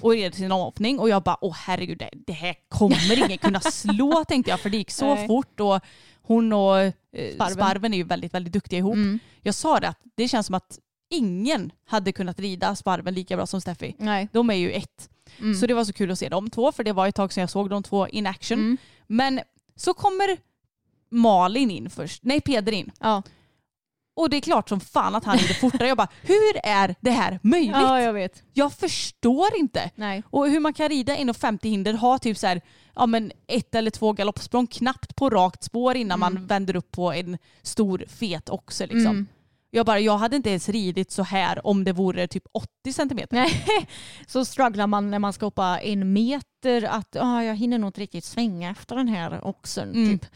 och red sin omhoppning och jag bara åh herregud det, det här kommer ingen kunna slå tänkte jag för det gick så Nej. fort och hon och eh, Sparven. Sparven. är ju väldigt väldigt duktiga ihop. Mm. Jag sa det att det känns som att ingen hade kunnat rida Sparven lika bra som Steffi. Nej. De är ju ett. Mm. Så det var så kul att se de två för det var ett tag sedan jag såg de två in action. Mm. Men så kommer Malin in först, nej Peder in. Ja. Och det är klart som fan att han rider fortare. Jag bara, hur är det här möjligt? ja, jag vet. Jag förstår inte. Nej. Och hur man kan rida 1,50 hinder, ha typ så här, ja men ett eller två galoppsprång knappt på rakt spår innan man vänder upp på en stor fet oxe liksom. Mm. Jag bara, jag hade inte ens ridit så här om det vore typ 80 centimeter. Nej, så strugglar man när man ska hoppa en meter att ah, jag hinner nog inte riktigt svänga efter den här oxen. Mm. Typ.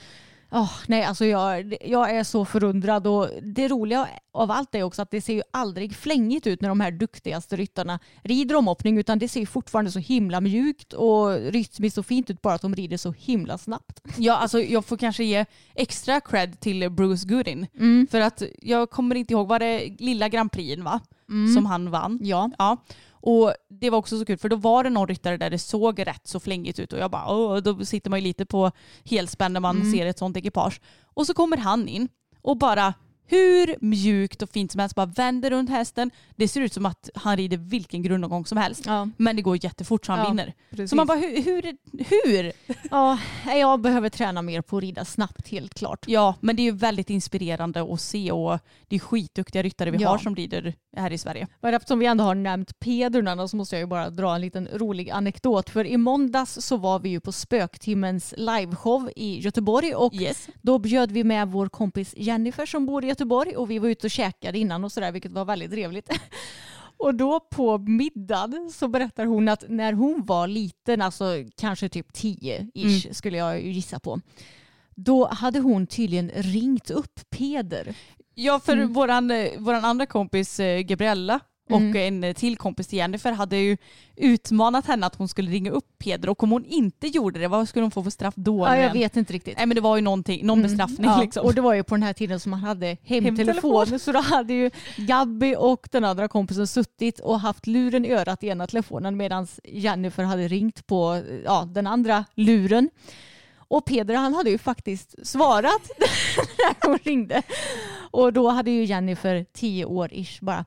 Ah, nej, alltså jag, jag är så förundrad och det roliga av allt är också att det ser ju aldrig flängigt ut när de här duktigaste ryttarna rider omhoppning utan det ser fortfarande så himla mjukt och rytmiskt och fint ut bara att de rider så himla snabbt. Ja, alltså jag får kanske ge extra cred till Bruce Goodin. Mm. För att jag kommer inte ihåg, var det lilla Grand Prix va? Som han vann. Ja. Ja. Och det var också så kul för då var det någon ryttare där det såg rätt så flängigt ut och jag bara Åh, då sitter man ju lite på helspänn när man ser ett sånt ekipage. Och så kommer han in och bara hur mjukt och fint som helst bara vänder runt hästen. Det ser ut som att han rider vilken grundomgång som helst. Ja, Men det går jättefort så han Ja, vinner. precis. Så man bara hur, hur, hur? ja, jag behöver träna mer på att rida snabbt helt klart. Ja, men det är ju väldigt inspirerande att se och det är skitduktiga ryttare vi Ja. har som rider här i Sverige. Men eftersom vi ändå har nämnt Pederna så måste jag ju bara dra en liten rolig anekdot. För i måndags så var vi ju på Spöktimmens liveshow i Göteborg och Yes. då bjöd vi med vår kompis Jennifer som bor i Göteborg och vi var ute och käkade innan och sådär vilket var väldigt trevligt. Och då på middagen så berättar hon att när hon var liten, alltså kanske typ 10-ish skulle jag gissa på, då hade hon tydligen ringt upp Peder. Ja, för Mm. våran, eh, våran andra kompis eh, Gabriella och Mm. en eh, till kompis till Jennifer hade ju utmanat henne att hon skulle ringa upp Peder och om hon inte gjorde det, vad skulle hon få för straff då? Ja, jag vet inte riktigt. Nej men det var ju någonting, någon Mm, bestraffning ja, liksom. Och det var ju på den här tiden som man hade hemtelefon. Hemtelefon. Så då hade ju Gabby och den andra kompisen suttit och haft luren i örat i ena telefonen medan Jennifer hade ringt på ja, den andra luren. Och Peder han hade ju faktiskt svarat när hon ringde. Och då hade ju Jennifer tio år ish bara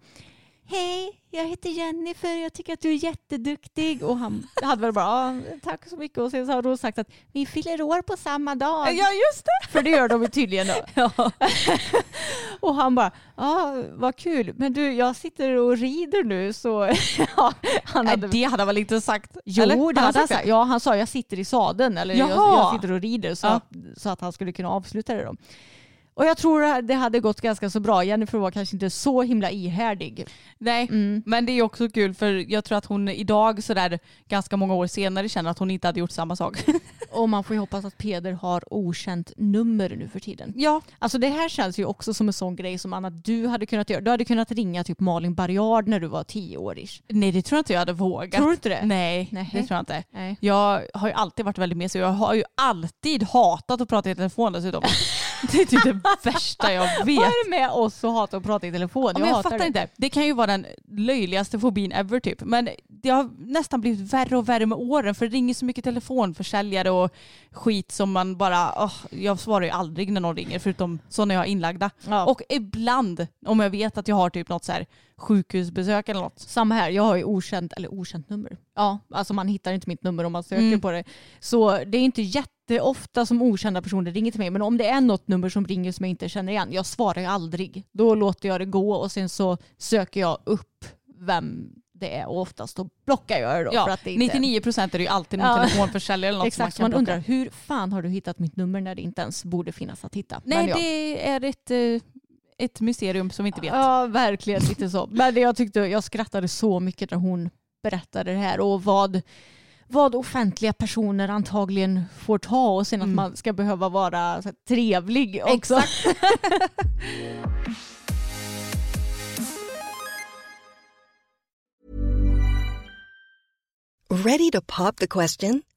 Hej, jag heter Jennifer, jag tycker att du är jätteduktig. Och han hade väl bara, "Ja, tack så mycket. Och sen så har hon sagt att vi fyller år på samma dag. Ja just det! För det gör de tydligen. Ja. Och han bara, ja vad kul, men du jag sitter och rider nu så ja, han hade... det hade han väl inte sagt? Jo, Eller? det hade han sagt sagt. Ja, han sa jag sitter i sadeln eller jag, jag sitter och rider så, Ja. att, så att han skulle kunna avsluta det då. Och jag tror det hade gått ganska så bra. Jennifer var kanske inte så himla ihärdig. Nej, Mm. men det är också kul för jag tror att hon idag sådär ganska många år senare känner att hon inte hade gjort samma sak. Och man får ju hoppas att Peder har okänt nummer nu för tiden. ja, Alltså det här känns ju också som en sån grej som Anna du hade kunnat göra. Du hade kunnat ringa typ Malin Barriard när du var tio år ish. nej det tror jag inte jag hade vågat. Tror du inte det? Nej, Nej. det tror jag inte. Nej. Jag har ju alltid varit väldigt mesig och jag har ju alltid hatat att prata i telefon dessutom. Det är typ det värsta jag vet. Vad är det med oss och hata att prata i telefon? Ja, jag hatar fattar det. inte. Det kan ju vara den löjligaste fobin ever typ. Men det har nästan blivit värre och värre med åren för det ringer så mycket telefonförsäljare och skit som man bara, åh, jag svarar ju aldrig när någon ringer förutom sådana jag har inlagda. Ja. Och ibland om jag vet att jag har typ något så här sjukhusbesök eller något. Samma här, jag har ju okänt, eller okänt nummer. Ja, alltså man hittar inte mitt nummer om man söker Mm. på det. Så det är inte jätteofta som okända personer ringer till mig. Men om det är något nummer som ringer som jag inte känner igen, jag svarar ju aldrig. Då låter jag det gå och sen så söker jag upp vem det är och oftast då blockar jag det då. Ja, för att det inte... 99% är det ju alltid någon Ja. telefonförsäljare eller något Exakt, som man man undrar hur fan har du hittat mitt nummer när det inte ens borde finnas att hitta? Nej ja. det är ett, eh, ett mysterium som vi inte vet. Ja, verkligen lite så. Men jag tyckte jag skrattade så mycket när hon berättade det här och vad, vad offentliga personer antagligen får ta och sen att Mm. man ska behöva vara så här, trevlig också. Ready to pop the question?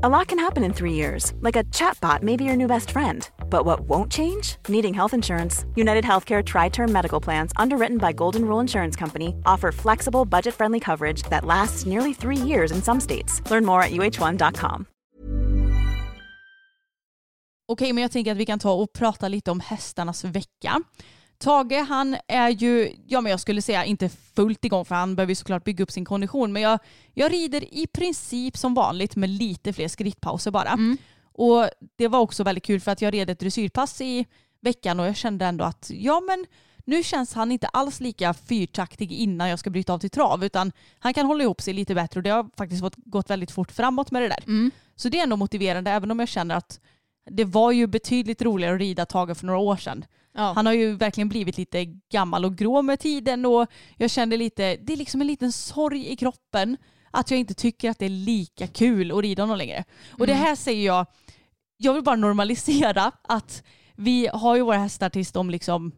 A lot can happen in three years, like a chatbot may be your new best friend. But what won't change? Needing health insurance. United Healthcare Tri Term Medical Plans, underwritten by Golden Rule Insurance Company, offer flexible, budget friendly coverage that lasts nearly three years in some states. Learn more at uh1.com. Okej, men jag tänker att vi kan ta och prata lite om hästarnas vecka. Tage han är ju, ja men jag skulle säga inte fullt igång för han behöver ju såklart bygga upp sin kondition men jag, jag rider i princip som vanligt med lite fler skrittpauser bara. Och det var också väldigt kul för att jag red ett dressyrpass i veckan och jag kände ändå att ja men nu känns han inte alls lika fyrtaktig innan jag ska bryta av till trav utan han kan hålla ihop sig lite bättre och det har faktiskt gått väldigt fort framåt med det där. Så det är ändå motiverande även om jag känner att det var ju betydligt roligare att rida Tage för några år sedan. Ja. Han har ju verkligen blivit lite gammal och grå med tiden och jag kände lite, det är liksom en liten sorg i kroppen att jag inte tycker att det är lika kul att rida honom längre. Och det här säger jag, jag vill bara normalisera att vi har ju våra hästar tills de liksom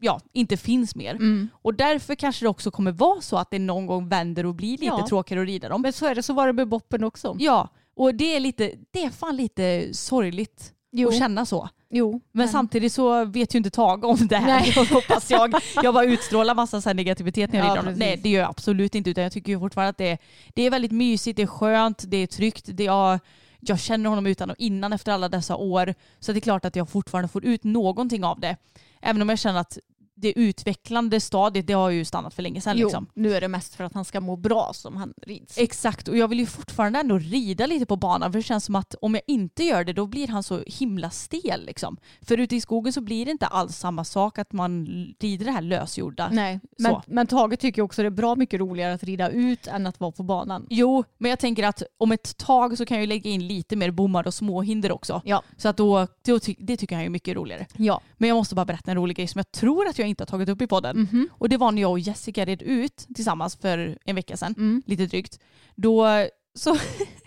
ja, inte finns mer. Och därför kanske det också kommer vara så att det någon gång vänder och blir lite Ja. tråkigare att rida dem. Men så är det, så var det med Boppen också. Ja, och det är, lite, det är fan lite sorgligt Jo. att känna så. Jo, Men samtidigt så vet ju inte Tage om det här. Hoppas jag. Jag bara utstrålar massa så negativitet när jag Ja, rider honom. Nej det gör jag absolut inte utan jag tycker ju fortfarande att det är, det är väldigt mysigt, det är skönt, det är tryggt. Det är, jag känner honom utan och innan efter alla dessa år. Så det är klart att jag fortfarande får ut någonting av det. Även om jag känner att det utvecklande stadiet det har ju stannat för länge sedan. jo, Liksom. nu är det mest för att han ska må bra som han rids. Exakt och jag vill ju fortfarande ändå rida lite på banan för det känns som att om jag inte gör det då blir han så himla stel liksom. För ute i skogen så blir det inte alls samma sak att man rider det här lösgjorda. Nej, men, Så. men Tage tycker också det är bra mycket roligare att rida ut än att vara på banan. Jo, men jag tänker att om ett tag så kan jag ju lägga in lite mer bommar och småhinder också. Ja. Så att då, då det tycker han är mycket roligare. Ja. Men jag måste bara berätta en rolig grej som jag tror att jag inte har tagit upp i podden. Mhm. Och det var när jag och Jessica red ut tillsammans för en vecka sedan, Mm. lite drygt. Då så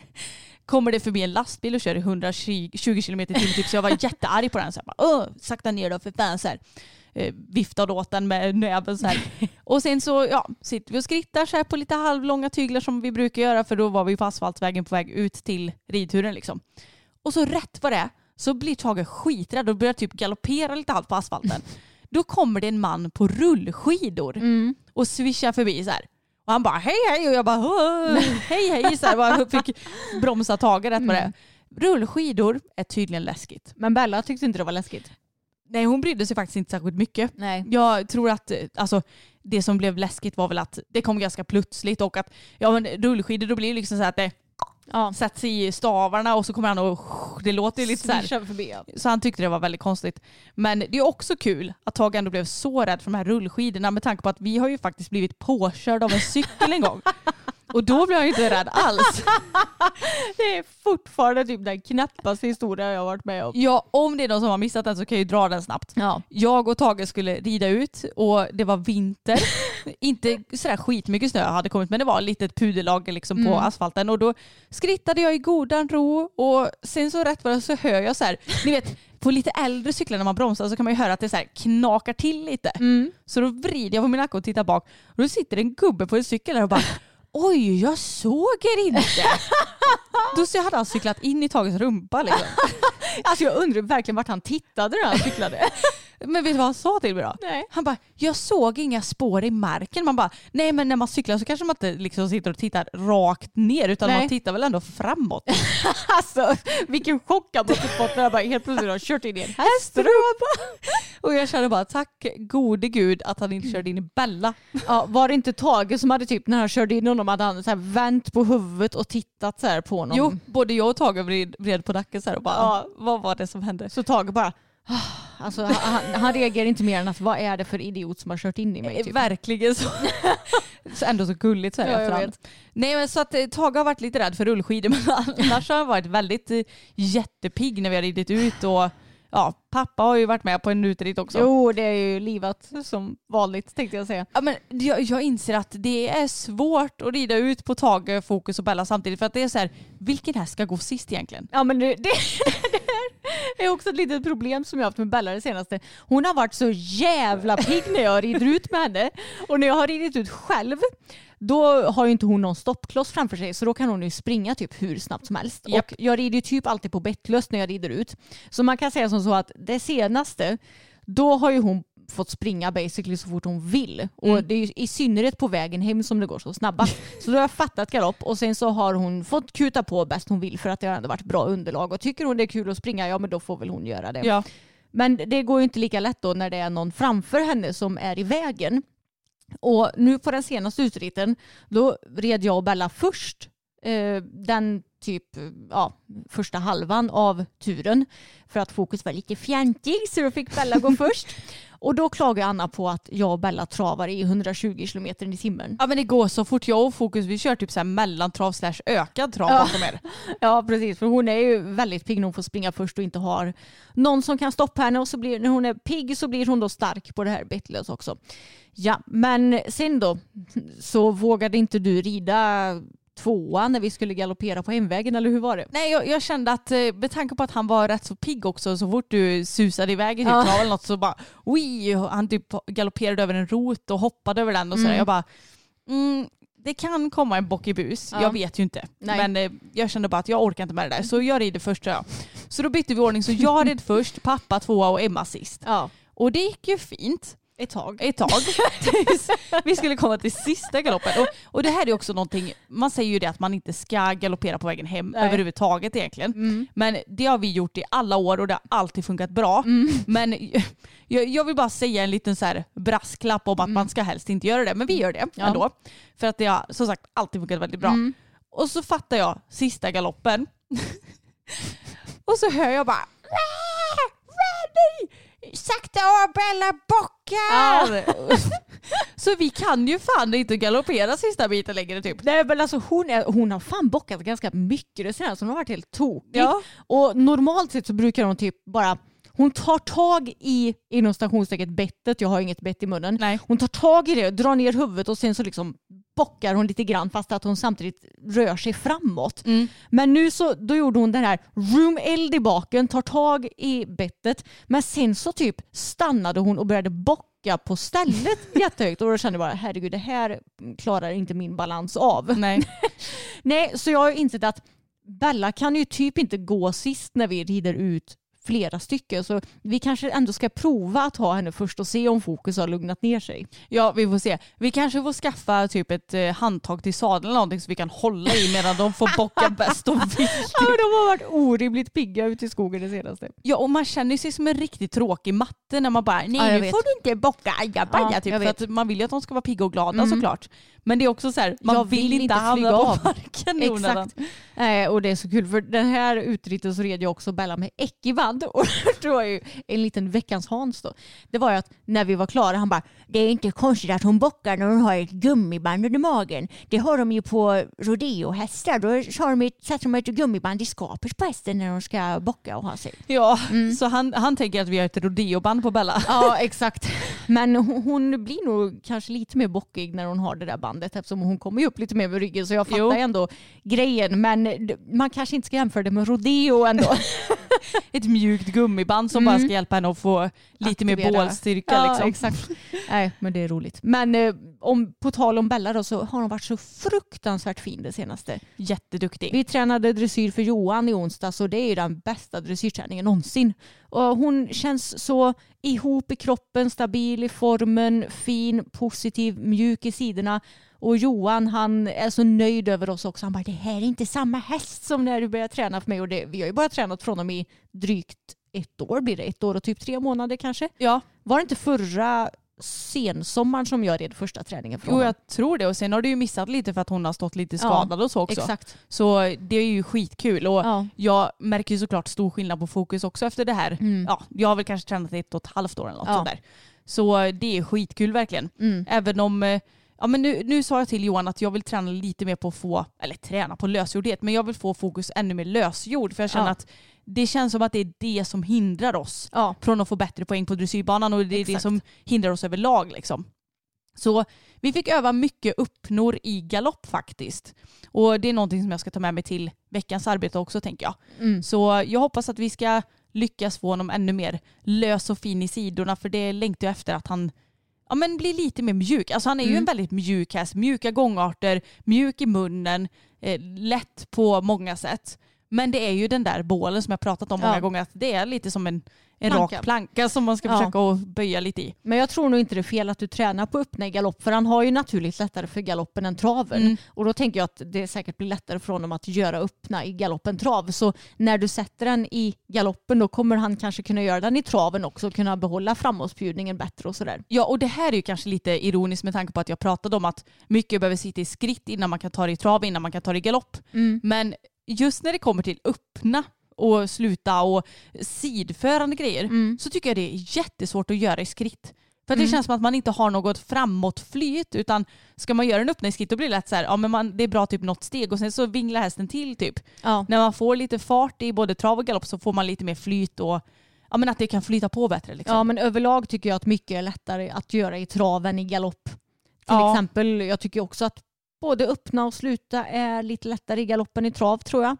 kommer det förbi en lastbil och kör i 120 km i timmen typ, så jag var jättearg på den. Så jag bara, Åh, sakta ner då för fan. Så här. Eh, viftade åt den med näven så här. Och sen så ja, sitter vi och skrittar så här på lite halvlånga tyglar som vi brukar göra för då var vi på asfaltvägen på väg ut till ridturen liksom. Och så rätt vad det är så blir Tage skiträdd och börjar typ galoppera lite halvt på asfalten. Då kommer det en man på rullskidor Mm. och svischar förbi så här. Och han bara hej hej och jag bara "Åh, hej hej så här, bara fick bromsa Tage rätt vad det. Rullskidor är tydligen läskigt. Men Bella tyckte inte det var läskigt. Nej hon brydde sig faktiskt inte särskilt mycket. Nej. Jag tror att alltså, det som blev läskigt var väl att det kom ganska plötsligt och att ja, men rullskidor då blir det liksom så att det Ja. sätts i stavarna och så kommer han och det låter ju lite så här. Förbi. Ja. Så han tyckte det var väldigt konstigt. Men det är också kul att Tage ändå blev så rädd för de här rullskidorna med tanke på att vi har ju faktiskt blivit påkörd av en cykel en gång. Och då blev jag inte rädd alls. Det är fortfarande typ den knäppaste historia jag har varit med om. Ja, om det är någon som har missat den så kan jag ju dra den snabbt. Ja. Jag och Tage skulle rida ut och det var vinter. inte sådär skitmycket snö hade kommit men det var ett litet puderlag liksom på asfalten och då skrittade jag i godan ro och sen så rätt vad det så hör jag så här, ni vet på lite äldre cyklar när man bromsar så kan man ju höra att det så knakar till lite. Så då vrider jag på min nacke och tittar bak och då sitter en gubbe på en cykel där och bara Oj, jag såg er inte. Då så hade han cyklat in i Tages rumpa liksom. Alltså jag undrar verkligen vart han tittade när han cyklade. Men vet du vad han sa till mig då? Nej. Han bara, jag såg inga spår i marken. Man bara, nej men när man cyklar så kanske man inte liksom sitter och tittar rakt ner utan Nej. man tittar väl ändå framåt. Alltså vilken chock han måste fått när jag bara helt plötsligt har kört in i en hästrumpa. och jag kände bara, tack gode gud att han inte körde in i Bella. Ja, var det inte Tage som hade typ när han körde in honom hade han så här vänt på huvudet och tittat så här på honom? Jo, både jag och Tage vred, vred på nacken så här och bara, Ja. vad var det som hände? Så Tage bara. Alltså han, han reagerar inte mer än att vad är det för idiot som har kört in i mig? Eh, Typ. Verkligen så. så ändå så gulligt så här Ja, efterhand. Nej men så att eh, Tage har varit lite rädd för rullskidor men annars har han varit väldigt eh, jättepigg när vi har ridit ut och ja, pappa har ju varit med på en uteritt också. Jo det är ju livat som vanligt tänkte jag säga. Ja, men jag, jag inser att det är svårt att rida ut på Tage, Fokus och Bella samtidigt för att det är så här, vilken häst ska gå sist egentligen? Ja men det, det, det är också ett litet problem som jag har haft med Bella det senaste. Hon har varit så jävla pigg när jag rider ut med henne. Och när jag har ridit ut själv då har ju inte hon någon stoppkloss framför sig så då kan hon ju springa typ hur snabbt som helst. Japp. Och jag rider ju typ alltid på bettlöst när jag rider ut. Så man kan säga som så att det senaste, då har ju hon fått springa basically så fort hon vill. Och det är ju i synnerhet på vägen hem som det går så snabbast. Så då har jag fattat galopp och sen så har hon fått kuta på bäst hon vill för att det har ändå varit bra underlag. Och tycker hon det är kul att springa, ja men då får väl hon göra det. Ja. Men det går ju inte lika lätt då när det är någon framför henne som är i vägen. Och nu på den senaste utritten, då red jag och Bella först eh, den typ eh, ja, första halvan av turen för att fokus var lite fjantig så då fick Bella gå först. Och då klagade Anna på att jag och Bella travar i 120 km i timmen. Ja men det går så fort. Jag och Fokus vi kör typ så här mellantrav slash ökad trav Ja. bakom er. Ja precis, för hon är ju väldigt pigg när hon får springa först och inte har någon som kan stoppa henne och så blir, när hon är pigg så blir hon då stark på det här bettlös också. Ja, men sen då så vågade inte du rida tvåan när vi skulle galoppera på hemvägen eller hur var det? Nej jag, jag kände att eh, med tanke på att han var rätt så pigg också så fort du susade iväg i typ Ja. eller något så bara oj, han typ galopperade över en rot och hoppade över den och sådär. Mm. Jag bara mm, det kan komma en bock i bus, Ja. jag vet ju inte. Nej. Men eh, jag kände bara att jag orkar inte med det där så jag rider först. Ja. Så då bytte vi ordning så jag red först, pappa tvåa och Emma sist. Ja, Och det gick ju fint. Ett tag. ett tag. Tills vi skulle komma till sista galoppen. Och, och det här är också någonting, man säger ju det att man inte ska galoppera på vägen hem Nej. överhuvudtaget egentligen. Mm. Men det har vi gjort i alla år och det har alltid funkat bra. Men jag, jag vill bara säga en liten så här brasklapp om att man ska helst inte göra det. Men vi gör det Ja. ändå. För att det har som sagt alltid funkat väldigt bra. Mm. Och så fattar jag sista galoppen. och så hör jag bara "Ah, Randy! Sakta av Bella bockar! så vi kan ju fan inte galoppera sista biten längre typ. Nej men alltså hon, är, hon har fan bockat ganska mycket det senaste. Hon har varit helt tokig. Ja. Och normalt sett så brukar hon typ bara hon tar tag i inom stationstecket bettet, jag har inget bett i munnen. Nej. Hon tar tag i det, drar ner huvudet och sen så liksom bockar hon lite grann fast att hon samtidigt rör sig framåt. Mm. Men nu så då gjorde hon den här room eld i baken, tar tag i bettet men sen så typ stannade hon och började bocka på stället jättehögt och då kände jag bara herregud det här klarar inte min balans av. Nej. Nej, så jag har insett att Bella kan ju typ inte gå sist när vi rider ut flera stycken. Så vi kanske ändå ska prova att ha henne först och se om fokus har lugnat ner sig. Ja, vi får se. Vi kanske får skaffa typ ett eh, handtag till sadeln eller någonting så vi kan hålla i medan de får bocka bäst och vill. Ja, de har varit orimligt pigga ute i skogen det senaste. Ja, och man känner sig som en riktigt tråkig matte när man bara nej Ja, nu vet. får du inte bocka ajabaja Ja, typ. För vet. att man vill ju att de ska vara pigga och glada Mm. såklart. Men det är också så här, man Jag vill, vill inte hamna på marken. Exakt. Eh, och det är så kul för den här utritten så red jag också Bella med äckiband och det var ju en liten veckans Hans då. Det var ju att när vi var klara han bara det är inte konstigt att hon bockar när hon har ett gummiband under magen. Det har de ju på rodeohästar. Då har de ett, sätter de ett gummiband i skapet på hästen när de ska bocka och ha sig. Ja, så han, han tänker att vi har ett rodeoband på Bella. Ja exakt. Men hon, hon blir nog kanske lite mer bockig när hon har det där bandet eftersom hon kommer ju upp lite mer med ryggen så jag fattar Jo. ändå grejen. Men man kanske inte ska jämföra det med rodeo ändå. Ett mjukt gummiband som bara ska hjälpa henne att få lite mer Mm. Aktivera. bålstyrka. Ja, liksom. exakt. Nej, men det är roligt. Men eh, om, på tal om Bella då så har hon varit så fruktansvärt fin det senaste. Jätteduktig. Vi tränade dressyr för Johan i onsdags och det är ju den bästa dressyrträningen någonsin. Och hon känns så ihop i kroppen, stabil i formen, fin, positiv, mjuk i sidorna. Och Johan han är så nöjd över oss också. Han bara det här är inte samma häst som när du började träna för mig. Och det, vi har ju bara tränat från dem i drygt ett år blir det. Ett år och typ tre månader kanske. Ja, Var det inte förra sensommaren som jag red första träningen från jo, jag tror det. Och sen har du ju missat lite för att hon har stått lite skadad och så också. Exakt. Så det är ju skitkul. Och Ja. Jag märker ju såklart stor skillnad på fokus också efter det här. Mm. Ja, jag har väl kanske tränat ett och ett halvt år eller något Ja. sånt där. Så det är skitkul verkligen. Mm. Även om, eh, ja men nu, nu sa jag till Johan att jag vill träna lite mer på att få, eller träna på lösgjordhet, men jag vill få fokus ännu mer lösgjord. För jag känner Ja. att det känns som att det är det som hindrar oss Ja. från att få bättre poäng på dressyrbanan och det är det Exakt. som hindrar oss överlag. Liksom. Så vi fick öva mycket uppnor i galopp faktiskt. Och det är någonting som jag ska ta med mig till veckans arbete också tänker jag. Mm. Så jag hoppas att vi ska lyckas få honom ännu mer lös och fin i sidorna för det längtar jag efter att han ja, men blir lite mer mjuk. Alltså han är ju Mm. en väldigt mjuk häst. Mjuka gångarter, mjuk i munnen, eh, lätt på många sätt. Men det är ju den där bålen som jag pratat om många Ja. gånger att det är lite som en, en Planka. rak planka som man ska Ja. försöka böja lite i. Men jag tror nog inte det är fel att du tränar på öppna i galopp för han har ju naturligt lättare för galoppen än traven. Mm. Och då tänker jag att det säkert blir lättare för honom att göra öppna i galoppen trav. Så när du sätter den i galoppen då kommer han kanske kunna göra den i traven också och kunna behålla framåtspjudningen bättre och sådär. Ja och det här är ju kanske lite ironiskt med tanke på att jag pratade om att mycket behöver sitta i skritt innan man kan ta det i trav, innan man kan ta det i galopp. Men just när det kommer till öppna och sluta och sidförande grejer Mm. så tycker jag det är jättesvårt att göra i skritt. För det känns som att man inte har något framåtflyt utan ska man göra en skritt då blir det lätt så här, ja men man, det är bra typ något steg och sen så vinglar hästen till typ. Ja. När man får lite fart i både trav och galopp så får man lite mer flyt och ja, men att det kan flyta på bättre. Liksom. ja men överlag tycker jag att mycket är lättare att göra i traven i galopp. Till Ja. exempel, jag tycker också att både öppna och sluta är lite lättare i galoppen i trav tror jag.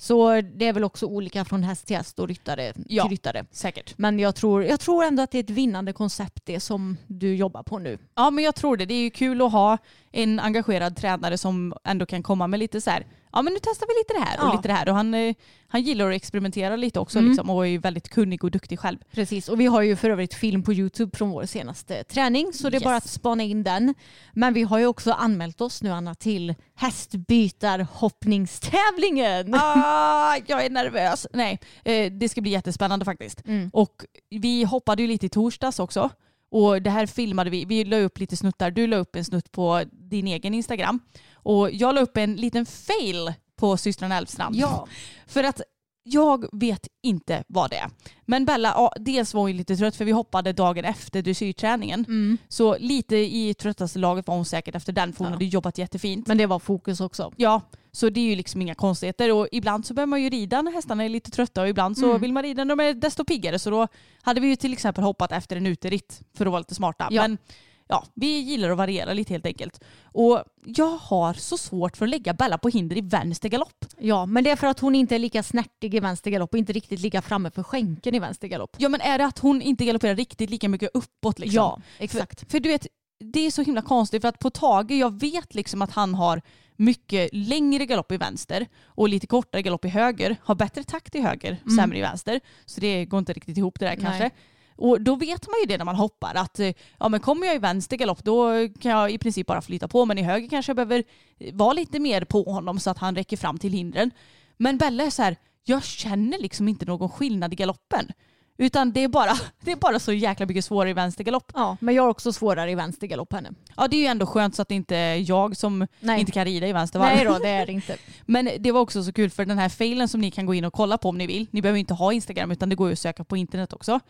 Så det är väl också olika från häst till häst och ryttare Ja. till ryttare. Säkert. Men jag tror, jag tror ändå att det är ett vinnande koncept det som du jobbar på nu. Ja men jag tror det. Det är ju kul att ha en engagerad tränare som ändå kan komma med lite så här, ja men nu testar vi lite det här och Ja. lite det här. Och han, eh, han gillar att experimentera lite också Mm. liksom, och är väldigt kunnig och duktig själv. Precis, och vi har ju för övrigt film på Youtube från vår senaste träning så det är Yes. bara att spana in den. Men vi har ju också anmält oss nu Anna till hästbytarhoppningstävlingen. Ah, jag är nervös. Nej, eh, det ska bli jättespännande faktiskt. Mm. Och vi hoppade ju lite i torsdags också. Och det här filmade vi. Vi la upp lite snuttar. Du la upp en snutt på din egen Instagram. Och jag la upp en liten fail på systrarna Elfstrand. Ja. För att jag vet inte vad det är. Men Bella, ja, dels var hon lite trött för vi hoppade dagen efter dressyrträningen. Mm. Så lite i tröttaste laget var hon säkert efter den för hon Ja. hade jobbat jättefint. Men det var fokus också. Ja, så det är ju liksom inga konstigheter. Och ibland så behöver man ju rida när hästarna är lite trötta och ibland så Mm. vill man rida när de är desto piggare. Så då hade vi ju till exempel hoppat efter en uteritt för att vara lite smarta. Ja. Men ja, vi gillar att variera lite helt enkelt. Och jag har så svårt för att lägga Bella på hinder i vänster galopp. Ja, men det är för att hon inte är lika snärtig i vänster galopp och inte riktigt lika framme för skänken i vänster galopp. Ja men är det att hon inte galopperar riktigt lika mycket uppåt liksom? Ja, exakt. För, för du vet, det är så himla konstigt för att på Tage, jag vet liksom att han har mycket längre galopp i vänster och lite kortare galopp i höger. Har bättre takt i höger, sämre i vänster. Så det går inte riktigt ihop det där kanske. Nej. Och då vet man ju det när man hoppar att eh, ja, men kommer jag i vänster galopp då kan jag i princip bara flyta på men i höger kanske jag behöver vara lite mer på honom så att han räcker fram till hindren. Men Bella är så här, jag känner liksom inte någon skillnad i galoppen. Utan det är bara, det är bara så jäkla mycket svårare i vänster galopp. Ja, men jag har också svårare i vänstergalopp henne. Ja det är ju ändå skönt så att det inte är jag som Nej. inte kan rida i vänster varv. Nej då, det är det inte. Men det var också så kul för den här failen som ni kan gå in och kolla på om ni vill. Ni behöver inte ha Instagram utan det går ju att söka på internet också.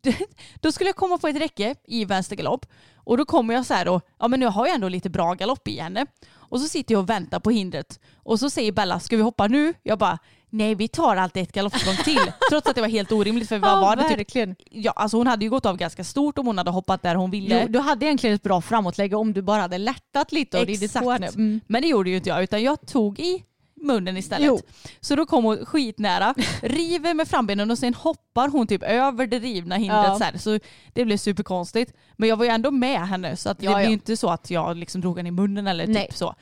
Då skulle jag komma på ett räcke i vänster galopp och då kommer jag så här då, ja men nu har jag ändå lite bra galopp i henne. Och så sitter jag och väntar på hindret och så säger Bella, ska vi hoppa nu? Jag bara, nej vi tar alltid ett galoppsprång till. Trots att det var helt orimligt för vad Ja, var det typ? verkligen. Ja, alltså hon hade ju gått av ganska stort om hon hade hoppat där hon ville. Jo, du hade egentligen ett bra framåtläge om du bara hade lättat lite och ridit på henne. Mm. Men det gjorde ju inte jag utan jag tog i munnen istället. Jo. Så då kom hon skitnära, river med frambenen och sen hoppar hon typ över det rivna hindret Ja. så, här. så det blev superkonstigt. Men jag var ju ändå med henne så att det Ja, blev ja. ju inte så att jag liksom drog henne i munnen eller Nej. typ så.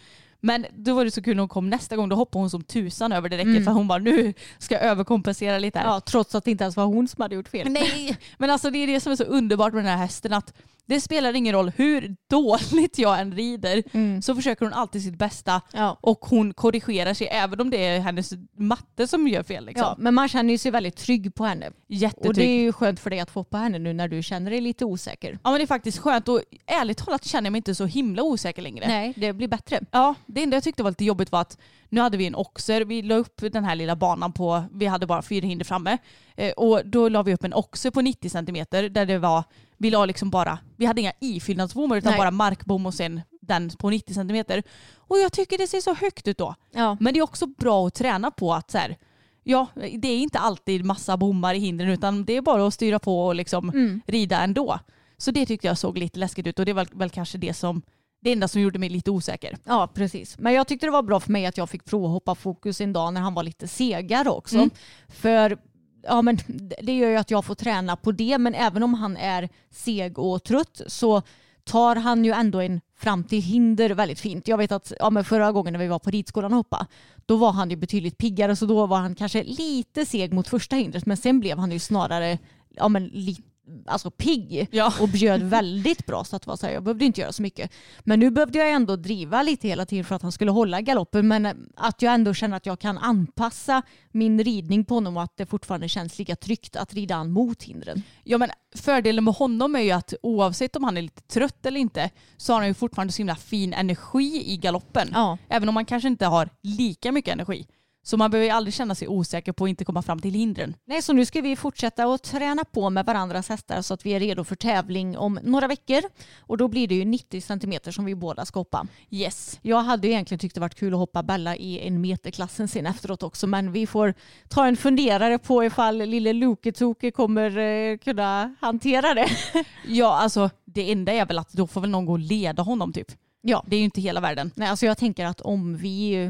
Men då var det så kul när hon kom nästa gång, då hoppade hon som tusan över det räcket Mm. för hon bara nu ska jag överkompensera lite här. Ja, trots att det inte ens var hon som hade gjort fel. Nej, men alltså det är det som är så underbart med den här hästen att det spelar ingen roll hur dåligt jag än rider Mm. så försöker hon alltid sitt bästa Ja. och hon korrigerar sig även om det är hennes matte som gör fel. Liksom. Ja, men man känner sig väldigt trygg på henne. Jättetrygg. Och det är ju skönt för dig att få hoppa henne nu när du känner dig lite osäker. Ja men det är faktiskt skönt och ärligt talat känner jag mig inte så himla osäker längre. Nej, det blir bättre. Ja, det enda jag tyckte var lite jobbigt var att nu hade vi en oxer, vi la upp den här lilla banan på, vi hade bara fyra hinder framme. Eh, och då la vi upp en oxer på 90 centimeter där det var, vi la liksom bara, vi hade inga ifyllnadsbommar utan Nej. bara markbom och sen den på 90 centimeter. Och jag tycker det ser så högt ut då. Ja. Men det är också bra att träna på att så här, ja, det är inte alltid massa bommar i hindren utan det är bara att styra på och liksom Mm. rida ändå. Så det tyckte jag såg lite läskigt ut och det var väl kanske det som det enda som gjorde mig lite osäker. Ja, precis. Men jag tyckte det var bra för mig att jag fick prova hoppa fokus en dag när han var lite segare också. Mm. För ja, men det gör ju att jag får träna på det, men även om han är seg och trött så tar han ju ändå en fram till hinder väldigt fint. Jag vet att ja, men förra gången när vi var på ridskolan och hoppa, då var han ju betydligt piggare så då var han kanske lite seg mot första hindret men sen blev han ju snarare ja, men lite alltså pigg Ja. och bjöd väldigt bra så att var så här, jag behövde inte göra så mycket. Men nu behövde jag ändå driva lite hela tiden för att han skulle hålla galoppen men eh, att jag ändå känner att jag kan anpassa min ridning på honom och att det fortfarande känns lika tryggt att rida han mot hindren. Ja men fördelen med honom är ju att oavsett om han är lite trött eller inte så har han ju fortfarande så himla fin energi i galoppen. Ja. Även om man kanske inte har lika mycket energi. Så man behöver ju aldrig känna sig osäker på att inte komma fram till hindren. Nej, så nu ska vi fortsätta att träna på med varandras hästar så att vi är redo för tävling om några veckor. Och då blir det ju 90 centimeter som vi båda ska hoppa. Yes. Jag hade ju egentligen tyckt det varit kul att hoppa Bella i en meterklassen sen efteråt också men vi får ta en funderare på ifall lille Loketoke kommer eh, kunna hantera det. Ja alltså det enda är väl att då får väl någon gå och leda honom typ. ja. Det är ju inte hela världen. Nej, alltså jag tänker att om vi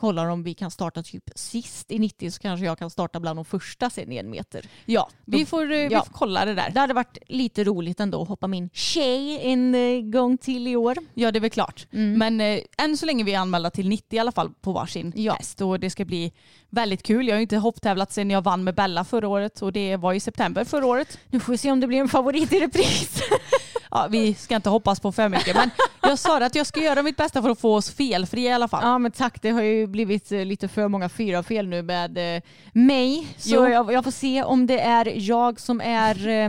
kollar om vi kan starta typ sist i 90 så kanske jag kan starta bland de första sen i en meter. Ja, vi får, eh, vi Ja. får kolla det där. Det hade varit lite roligt ändå att hoppa min tjej en eh, gång till i år. Ja det är väl klart. Men eh, än så länge är vi anmälda till 90 i alla fall på varsin Ja. häst och det ska bli väldigt kul. Jag har ju inte hopptävlat sedan jag vann med Bella förra året och det var i september förra året. Nu får vi se om det blir en favorit i repris. Ja, vi ska inte hoppas på för mycket men jag sa att jag ska göra mitt bästa för att få oss felfria i alla fall. Ja men tack, det har ju blivit eh, lite för många fyra fel nu med eh, mig. Så jag, jag får se om det är jag som är eh,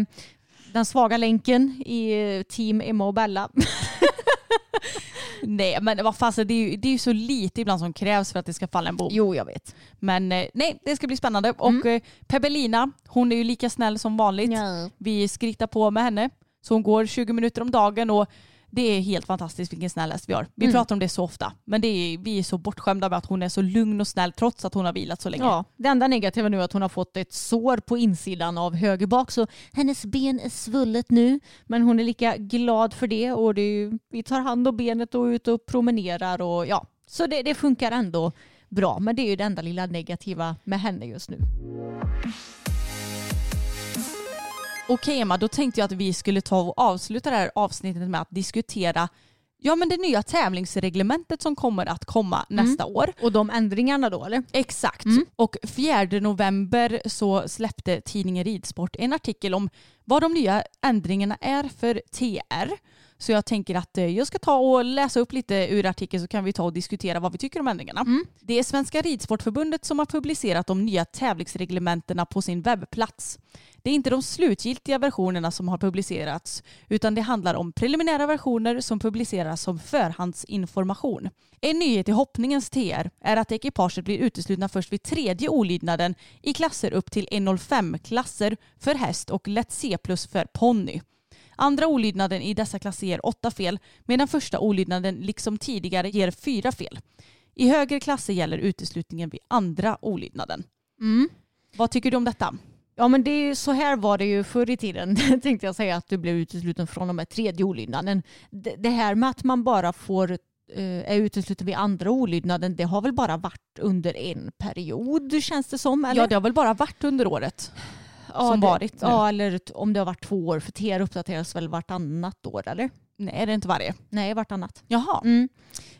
den svaga länken i team Emma och Bella. Nej men vad fasen det är ju det är ju så lite ibland som krävs för att det ska falla en bom. jo jag vet. Men nej det ska bli spännande och eh, Pebelina hon är ju lika snäll som vanligt. Ja. Vi skrittar på med henne. Så hon går 20 minuter om dagen och det är helt fantastiskt vilken snäll häst vi har. Vi Mm. pratar om det så ofta. Men det är, vi är så bortskämda med att hon är så lugn och snäll trots att hon har vilat så länge. Ja, det enda negativa nu är att hon har fått ett sår på insidan av höger bak så hennes ben är svullet nu. Men hon är lika glad för det och det är vi tar hand om benet och är ute och promenerar och ja. Så det, det funkar ändå bra. Men det är ju det enda lilla negativa med henne just nu. Okej Emma, då tänkte jag att vi skulle ta och avsluta det här avsnittet med att diskutera Ja men det nya tävlingsreglementet som kommer att komma nästa år. Och de ändringarna då eller? Exakt. Och 4 november så släppte tidningen Ridsport en artikel om vad de nya ändringarna är för TR. Så jag tänker att eh, jag ska ta och läsa upp lite ur artikeln så kan vi ta och diskutera vad vi tycker om ändringarna. Det är Svenska Ridsportförbundet som har publicerat de nya tävlingsreglementena på sin webbplats. Det är inte de slutgiltiga versionerna som har publicerats utan det handlar om preliminära versioner som publiceras som förhandsinformation. En nyhet i hoppningens TR är att ekipaget blir uteslutna först vid tredje olydnaden i klasser upp till 105-klasser för häst och lätt C plus för ponny. Andra olydnaden i dessa klasser ger åtta fel medan första olydnaden liksom tidigare ger fyra fel. I högre klasser gäller uteslutningen vid andra olydnaden. Vad tycker du om detta? Ja men det är så här var det ju förr i tiden tänkte jag säga att du blev utesluten från och med tredje olydnaden. Det, det här med att man bara får eh, är utesluten vid andra olydnaden det har väl bara varit under en period känns det som? Eller? Ja, det har väl bara varit under året Ja, som det, varit nu. Ja eller om det har varit två år för TR uppdateras väl vartannat år eller? Nej, det är inte varje. Nej vartannat. Jaha. Mm.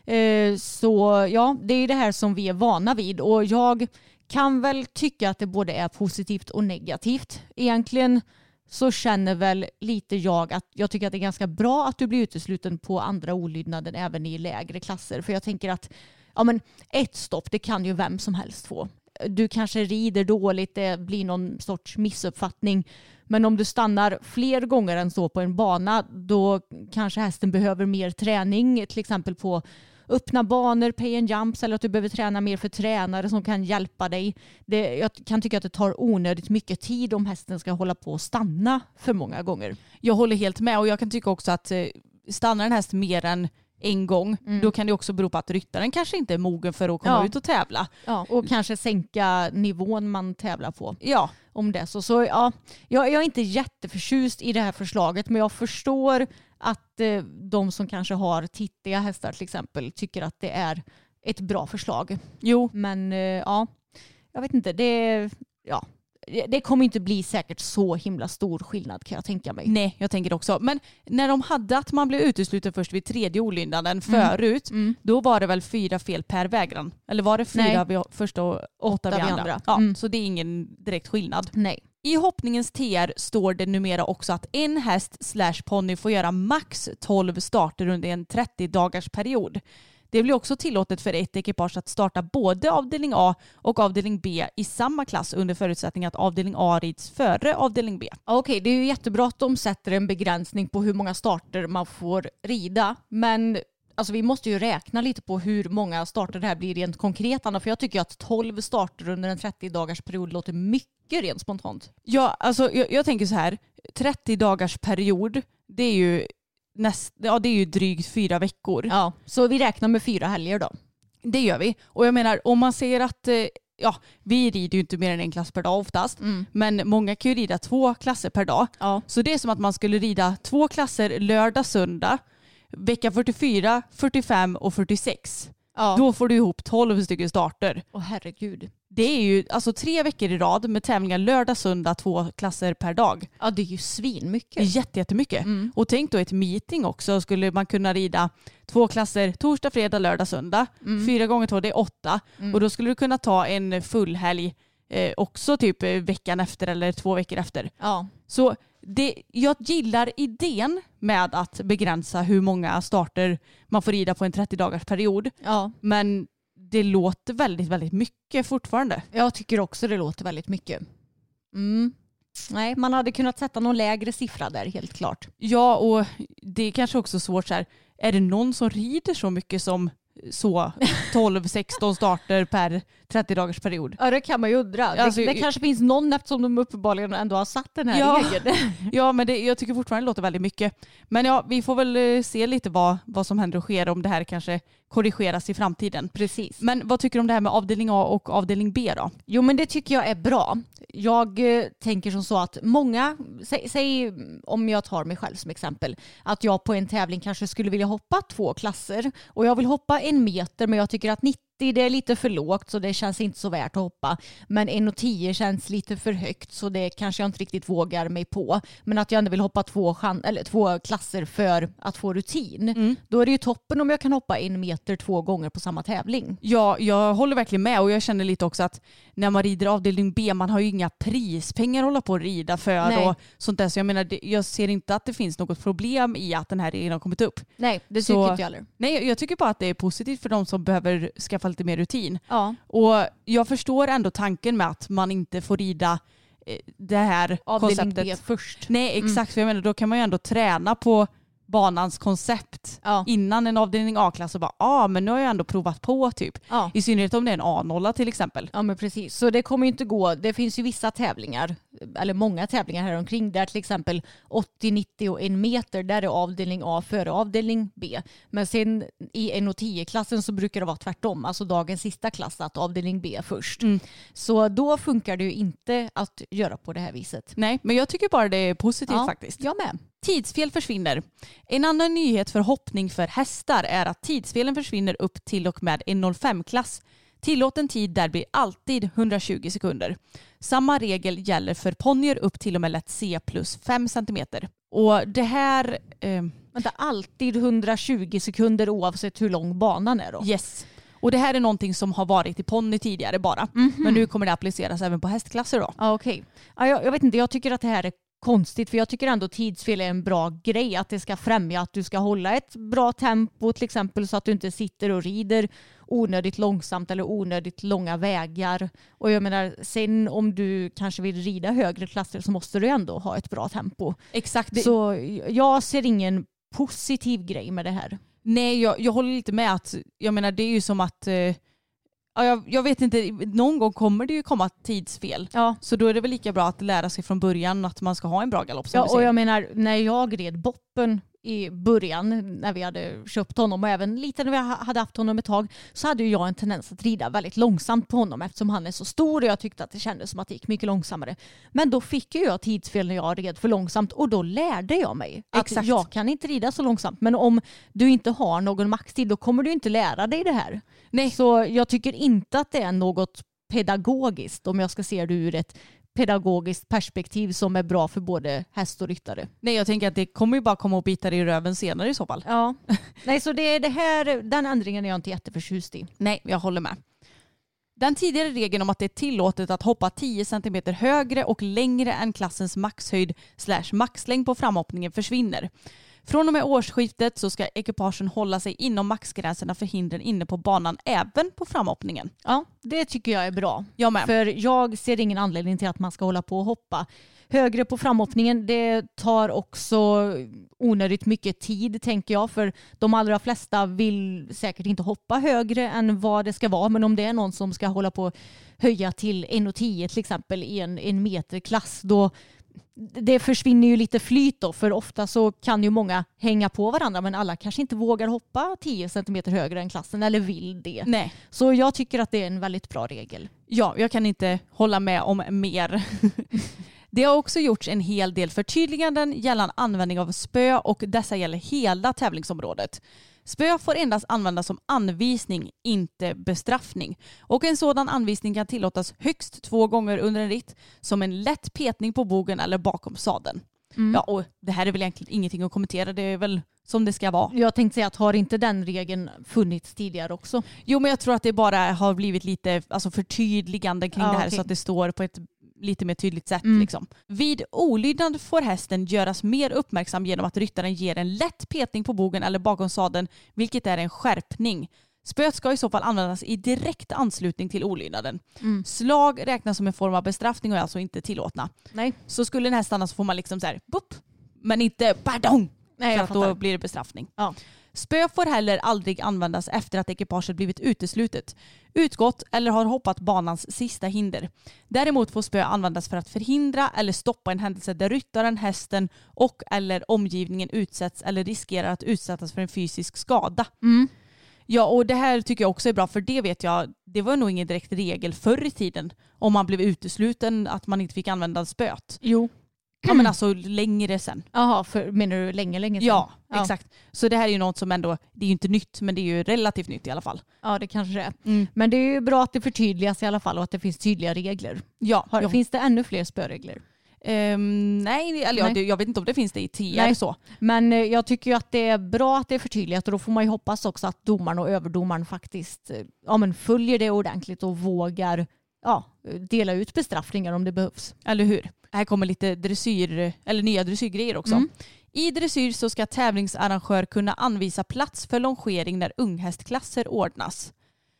Eh, så ja, det är det här som vi är vana vid och jag kan väl tycka att det både är positivt och negativt. Egentligen så känner väl lite jag att jag tycker att det är ganska bra att du blir utesluten på andra olydnaden även i lägre klasser. För jag tänker att ja, men ett stopp det kan ju vem som helst få. Du kanske rider dåligt, det blir någon sorts missuppfattning. Men om du stannar fler gånger än så på en bana då kanske hästen behöver mer träning, till exempel på öppna banor, pay and jumps eller att du behöver träna mer för tränare som kan hjälpa dig. Det, jag kan tycka att det tar onödigt mycket tid om hästen ska hålla på och stanna för många gånger. Jag håller helt med och jag kan tycka också att eh, stannar en häst mer än en gång då kan det också bero på att ryttaren kanske inte är mogen för att komma Ja. ut och tävla. Ja, och kanske sänka nivån man tävlar på. Ja, om det. Så, så ja, jag, jag är inte jätteförtjust i det här förslaget men jag förstår att eh, de som kanske har tittiga hästar till exempel tycker att det är ett bra förslag. jo. Men eh, ja, jag vet inte. Det, ja, det- kommer inte bli säkert så himla stor skillnad kan jag tänka mig. Nej, jag tänker också. Men när de hade att man blev utesluten först vid tredje olydnaden förut, Mm. då var det väl fyra fel per vägran? Eller var det fyra Nej. vid första och åtta vid vid andra? andra. Ja, Mm. Så det är ingen direkt skillnad. Nej. I hoppningens TR står det numera också att en häst slash ponny får göra max 12 starter under en 30 dagars period. Det blir också tillåtet för ett ekipage att starta både avdelning A och avdelning B i samma klass under förutsättning att avdelning A rids före avdelning B. Okej, det är ju jättebra att de sätter en begränsning på hur många starter man får rida. Men alltså, vi måste ju räkna lite på hur många starter det här blir rent konkret. Anna, För jag tycker att 12 starter under en 30 dagars period låter mycket rent spontant. Ja, alltså jag, jag tänker så här, 30 dagars period, det är ju, näst, ja, det är ju drygt fyra veckor. Ja, så vi räknar med fyra helger då. Det gör vi. Och jag menar, om man ser att, eh, ja, vi rider ju inte mer än en klass per dag oftast, men många kan ju rida två klasser per dag. Ja. Så det är som att man skulle rida två klasser lördag, söndag, vecka 44, 45 och 46. Ja. Då får du ihop 12 stycken starter. Åh herregud. Det är ju alltså tre veckor i rad med tävlingar lördag, söndag, två klasser per dag. Ja, det är ju svinmycket. jätte- jättemycket. Och tänk då ett meeting också. Skulle man kunna rida två klasser torsdag, fredag, lördag, söndag. Fyra gånger två, det är åtta. Och då skulle du kunna ta en full helg eh, också typ eh, veckan efter eller två veckor efter. Ja. Så det, jag gillar idén med att begränsa hur många starter man får rida på en 30 dagars period. ja, Men det låter väldigt, väldigt mycket fortfarande. jag tycker också det låter väldigt mycket. Mm. Nej, man hade kunnat sätta någon lägre siffra där helt klart. Ja, och det är kanske också svårt så här. Är det någon som rider så mycket som så 12-16 starter per 30 dagars period? Ja, det kan man ju undra. Alltså, det, det kanske finns någon eftersom de uppenbarligen ändå har satt den här Ja. regeln. Ja, men det, jag tycker fortfarande det låter väldigt mycket. Men ja, vi får väl eh, se lite vad, vad som händer och sker om det här kanske korrigeras i framtiden. Precis. Men vad tycker du om det här med avdelning A och avdelning B då? Jo men det tycker jag är bra. Jag eh, tänker som så att många, säg, säg om jag tar mig själv som exempel, att jag på en tävling kanske skulle vilja hoppa två klasser och jag vill hoppa en meter men jag tycker att det är lite för lågt så det känns inte så värt att hoppa. Men 1,10 känns lite för högt så det kanske jag inte riktigt vågar mig på. Men att jag ändå vill hoppa två, eller två klasser för att få rutin. Mm. Då är det ju toppen om jag kan hoppa en meter två gånger på samma tävling. Ja, jag håller verkligen med och jag känner lite också att när man rider avdelning B, man har ju inga prispengar att hålla på att rida för Nej. och sånt där. Så jag menar, jag ser inte att det finns något problem i att den här regeln har kommit upp. Nej, det tycker Så- inte jag heller. Nej, jag tycker bara att det är positivt för de som behöver skaffa lite mer rutin. Ja, Och jag förstår ändå tanken med att man inte får rida eh, det här avdelning konceptet. B först. Nej, exakt. För jag menar, då kan man ju ändå träna på banans koncept Ja. innan en avdelning A-klass och bara, ja ah, men nu har jag ändå provat på typ. Ja. I synnerhet om det är en A-nolla till exempel. Ja men precis, så det kommer ju inte gå. Det finns ju vissa tävlingar, eller många tävlingar här omkring där till exempel 80, 90 och en meter, där är avdelning A före avdelning B. Men sen i 1 och 10-klassen så brukar det vara tvärtom, alltså dagens sista klass, att avdelning B först. Mm. Så då funkar det ju inte att göra på det här viset. Nej, men jag tycker bara det är positivt faktiskt. Jag med. Tidsfel försvinner. En annan nyhet för hoppning för hästar är att tidsfelen försvinner upp till och med en 05-klass. Tillåten tid där blir alltid 120 sekunder. Samma regel gäller för ponnyer upp till och med lätt C plus 5 cm. Och det här... Eh, Vänta, alltid 120 sekunder oavsett hur lång banan är då? yes. Och det här är någonting som har varit i ponny tidigare bara. Men nu kommer det appliceras även på hästklasser då. Ja, okej. Ja, jag, jag vet inte, jag tycker att det här är konstigt för jag tycker ändå tidsfel är en bra grej. Att det ska främja att du ska hålla ett bra tempo till exempel så att du inte sitter och rider onödigt långsamt eller onödigt långa vägar. Och jag menar, sen om du kanske vill rida högre klasser så måste du ändå ha ett bra tempo. Exakt. Det, Så jag ser ingen positiv grej med det här. Nej, jag, jag håller lite med att, jag menar det är ju som att, eh, ja, jag, jag vet inte, någon gång kommer det ju komma tidsfel. Ja, Så då är det väl lika bra att lära sig från början att man ska ha en bra galopp Ja, och jag menar när jag red Boppen i början när vi hade köpt honom och även lite när vi ha- hade haft honom ett tag så hade ju jag en tendens att rida väldigt långsamt på honom eftersom han är så stor och jag tyckte att det kändes som att det gick mycket långsammare. Men då fick ju jag tidsfel när jag red för långsamt och då lärde jag mig att Exakt. jag kan inte rida så långsamt men om du inte har någon maxtid då kommer du inte lära dig det här. Nej. Så jag tycker inte att det är något pedagogiskt om jag ska se det ur ett pedagogiskt perspektiv som är bra för både häst och ryttare. Nej, jag tänker att det kommer ju bara komma och bita dig i röven senare i så fall. Ja. Nej, så det är det här, den ändringen är jag inte jätteförtjust i. Nej, jag håller med. Den tidigare regeln om att det är tillåtet att hoppa 10 cm högre och längre än klassens maxhöjd slash maxlängd på framhoppningen försvinner. Från och med årsskiftet så ska ekipagen hålla sig inom maxgränserna för hindren inne på banan även på framhoppningen. Ja, det tycker jag är bra. Jag med. För jag ser ingen anledning till att man ska hålla på och hoppa högre på framhoppningen. Det tar också onödigt mycket tid tänker jag. För de allra flesta vill säkert inte hoppa högre än vad det ska vara. Men om det är någon som ska hålla på och höja till 1,10 till exempel i en, en meterklass då det försvinner ju lite flyt då för ofta så kan ju många hänga på varandra men alla kanske inte vågar hoppa 10 cm högre än klassen eller vill det. Nej, Så jag tycker att det är en väldigt bra regel. ja, jag kan inte hålla med om mer. Det har också gjorts en hel del förtydliganden gällande användning av spö och dessa gäller hela tävlingsområdet. Spö får endast användas som anvisning, inte bestraffning. Och en sådan anvisning kan tillåtas högst två gånger under en ritt som en lätt petning på bogen eller bakom sadeln. Ja, och det här är väl egentligen ingenting att kommentera, det är väl som det ska vara. Jag tänkte säga att har inte den regeln funnits tidigare också? Jo men jag tror att det bara har blivit lite alltså, förtydligande kring Ja, det här okej. så att det står på ett lite mer tydligt sätt. Mm. Liksom. Vid olydnad får hästen göras mer uppmärksam genom att ryttaren ger en lätt petning på bogen eller bakom sadeln vilket är en skärpning. Spöet ska i så fall användas i direkt anslutning till olydnaden. Mm. Slag räknas som en form av bestraffning och är alltså inte tillåtna. Nej. Så skulle en häst stanna så får man liksom så här, bupp, men inte pardon. Nej, för att då blir det bestraffning. Ja. Spö får heller aldrig användas efter att ekipaget blivit uteslutet, utgått eller har hoppat banans sista hinder. Däremot får spö användas för att förhindra eller stoppa en händelse där ryttaren, hästen och eller omgivningen utsätts eller riskerar att utsättas för en fysisk skada. Mm. Ja, och det här tycker jag också är bra för det vet jag, det var nog ingen direkt regel förr i tiden om man blev utesluten att man inte fick använda spöet. Jo. Ja men alltså längre sen. Jaha, för, menar du länge, länge sedan? Ja, exakt. Så det här är ju något som ändå, det är ju inte nytt men det är ju relativt nytt i alla fall. Ja, det kanske det är. Mm. Men det är ju bra att det förtydligas i alla fall och att det finns tydliga regler. Ja, Har, ja. Finns det ännu fler spöregler? Ehm, nej, eller ja, Nej. det, jag vet inte om det finns det i TR Nej. så. Men eh, jag tycker ju att det är bra att det är förtydligat och då får man ju hoppas också att domaren och överdomaren faktiskt eh, ja, men följer det ordentligt och vågar ja, dela ut bestraffningar om det behövs. Eller hur? Här kommer lite dressyr, eller nya dressyrgrejer också. Mm. I dressyr så ska tävlingsarrangör kunna anvisa plats för longering när unghästklasser ordnas.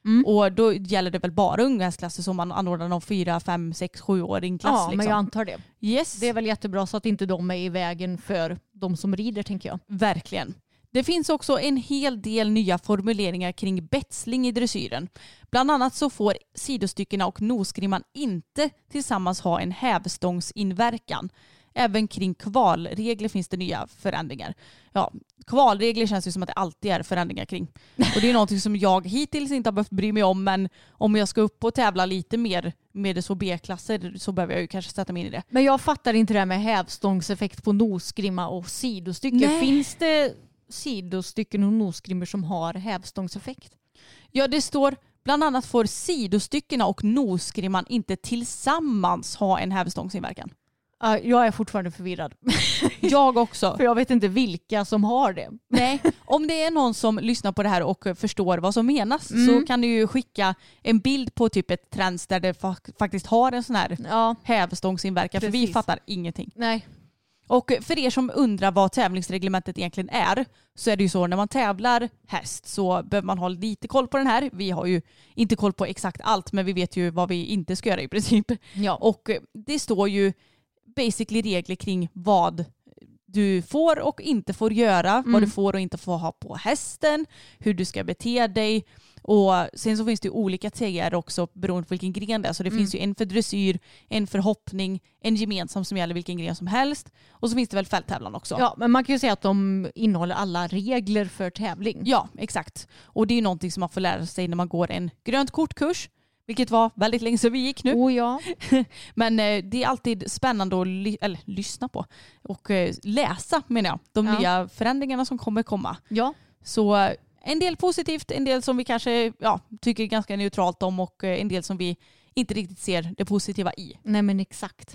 Mm. Och då gäller det väl bara unghästklasser som man anordnar någon 4, 5, 6, 7-åring klass. Ja, men liksom. jag antar det. yes. Det är väl jättebra så att inte de är i vägen för de som rider tänker jag. Verkligen. Det finns också en hel del nya formuleringar kring betsling i dressyren. Bland annat så får sidostyckena och nosgrimman inte tillsammans ha en hävstångsinverkan. Även kring kvalregler finns det nya förändringar. Ja, kvalregler känns ju som att det alltid är förändringar kring. Och det är någonting som jag hittills inte har behövt bry mig om men om jag ska upp och tävla lite mer med så B-klasser så behöver jag ju kanske sätta mig in i det. Men jag fattar inte det här med hävstångseffekt på nosgrimma och sidostycke. Nej. Finns det sidostycken och nosgrimmor som har hävstångseffekt? Ja, det står bland annat får sidostyckena och nosgrimman inte tillsammans ha en hävstångsinverkan. Ja, jag är fortfarande förvirrad. Jag också. För jag vet inte vilka som har det. Nej, om det är någon som lyssnar på det här och förstår vad som menas Mm. så kan du ju skicka en bild på typ ett trends där det fa- faktiskt har en sån här Ja, hävstångsinverkan för vi Precis. fattar ingenting. nej. Och för er som undrar vad tävlingsreglementet egentligen är så är det ju så när man tävlar häst så behöver man ha lite koll på den här. Vi har ju inte koll på exakt allt men vi vet ju vad vi inte ska göra i princip. Ja. Och det står ju basically regler kring vad du får och inte får göra, vad du får och inte får ha på hästen, hur du ska bete dig. Och sen så finns det ju olika TR också beroende på vilken gren det är. Så det finns ju en för dressyr, en för hoppning, en gemensam som gäller vilken gren som helst. Och så finns det väl fälttävlan också. ja, men man kan ju säga att de innehåller alla regler för tävling. Ja, exakt. Och det är ju någonting som man får lära sig när man går en grönt kortkurs. Vilket var väldigt länge sedan vi gick nu. Oh ja. Men eh, det är alltid spännande att ly- eller, lyssna på och eh, läsa menar jag. De Ja. nya förändringarna som kommer komma. ja. Så eh, en del positivt, en del som vi kanske ja, tycker ganska neutralt om och eh, en del som vi inte riktigt ser det positiva i. Nej men exakt.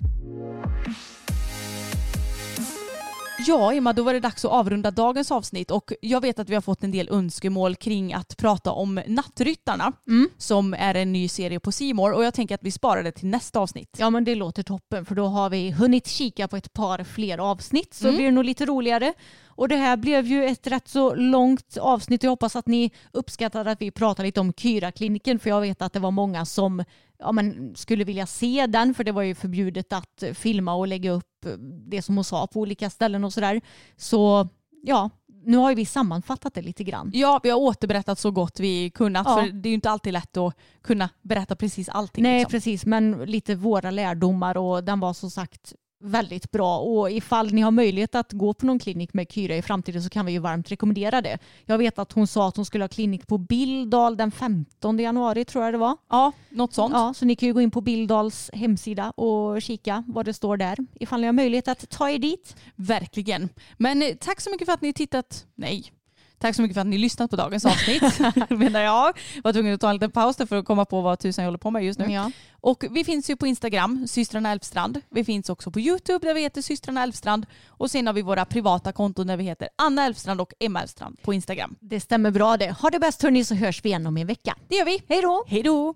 Ja, Emma, då var det dags att avrunda dagens avsnitt och jag vet att vi har fått en del önskemål kring att prata om Nattryttarna som är en ny serie på More och jag tänker att vi sparar det till nästa avsnitt. Ja men det låter toppen för då har vi hunnit kika på ett par fler avsnitt så blir det nog lite roligare. Och det här blev ju ett rätt så långt avsnitt jag hoppas att ni uppskattade att vi pratade lite om Kyra-kliniken för jag vet att det var många som ja, men, skulle vilja se den för det var ju förbjudet att filma och lägga upp det som hon sa på olika ställen och sådär. Så ja, nu har ju vi sammanfattat det lite grann. Ja, vi har återberättat så gott vi kunnat Ja. för det är ju inte alltid lätt att kunna berätta precis allting. Nej liksom. precis men lite våra lärdomar och den var som sagt väldigt bra och ifall ni har möjlighet att gå på någon klinik med Kyra i framtiden så kan vi ju varmt rekommendera det. Jag vet att hon sa att hon skulle ha klinik på Bildal den 15 januari tror jag det var. Ja, något sånt. Ja, så ni kan ju gå in på Bildals hemsida och kika vad det står där ifall ni har möjlighet att ta er dit. Verkligen. Men eh, tack så mycket för att ni tittat. Nej. Tack så mycket för att ni lyssnat på dagens avsnitt. menar jag. Var tvungen att ta en liten paus för att komma på vad tusan jag håller på med just nu. Ja. Och vi finns ju på Instagram, systrarna Elfstrand. Vi finns också på YouTube där vi heter systrarna Elfstrand. Och sen har vi våra privata konton där vi heter Anna Elfstrand och Emma Elfstrand på Instagram. Det stämmer bra det. Ha det bäst hörni så hörs vi igen om en vecka. Det gör vi. Hej då! Hej då!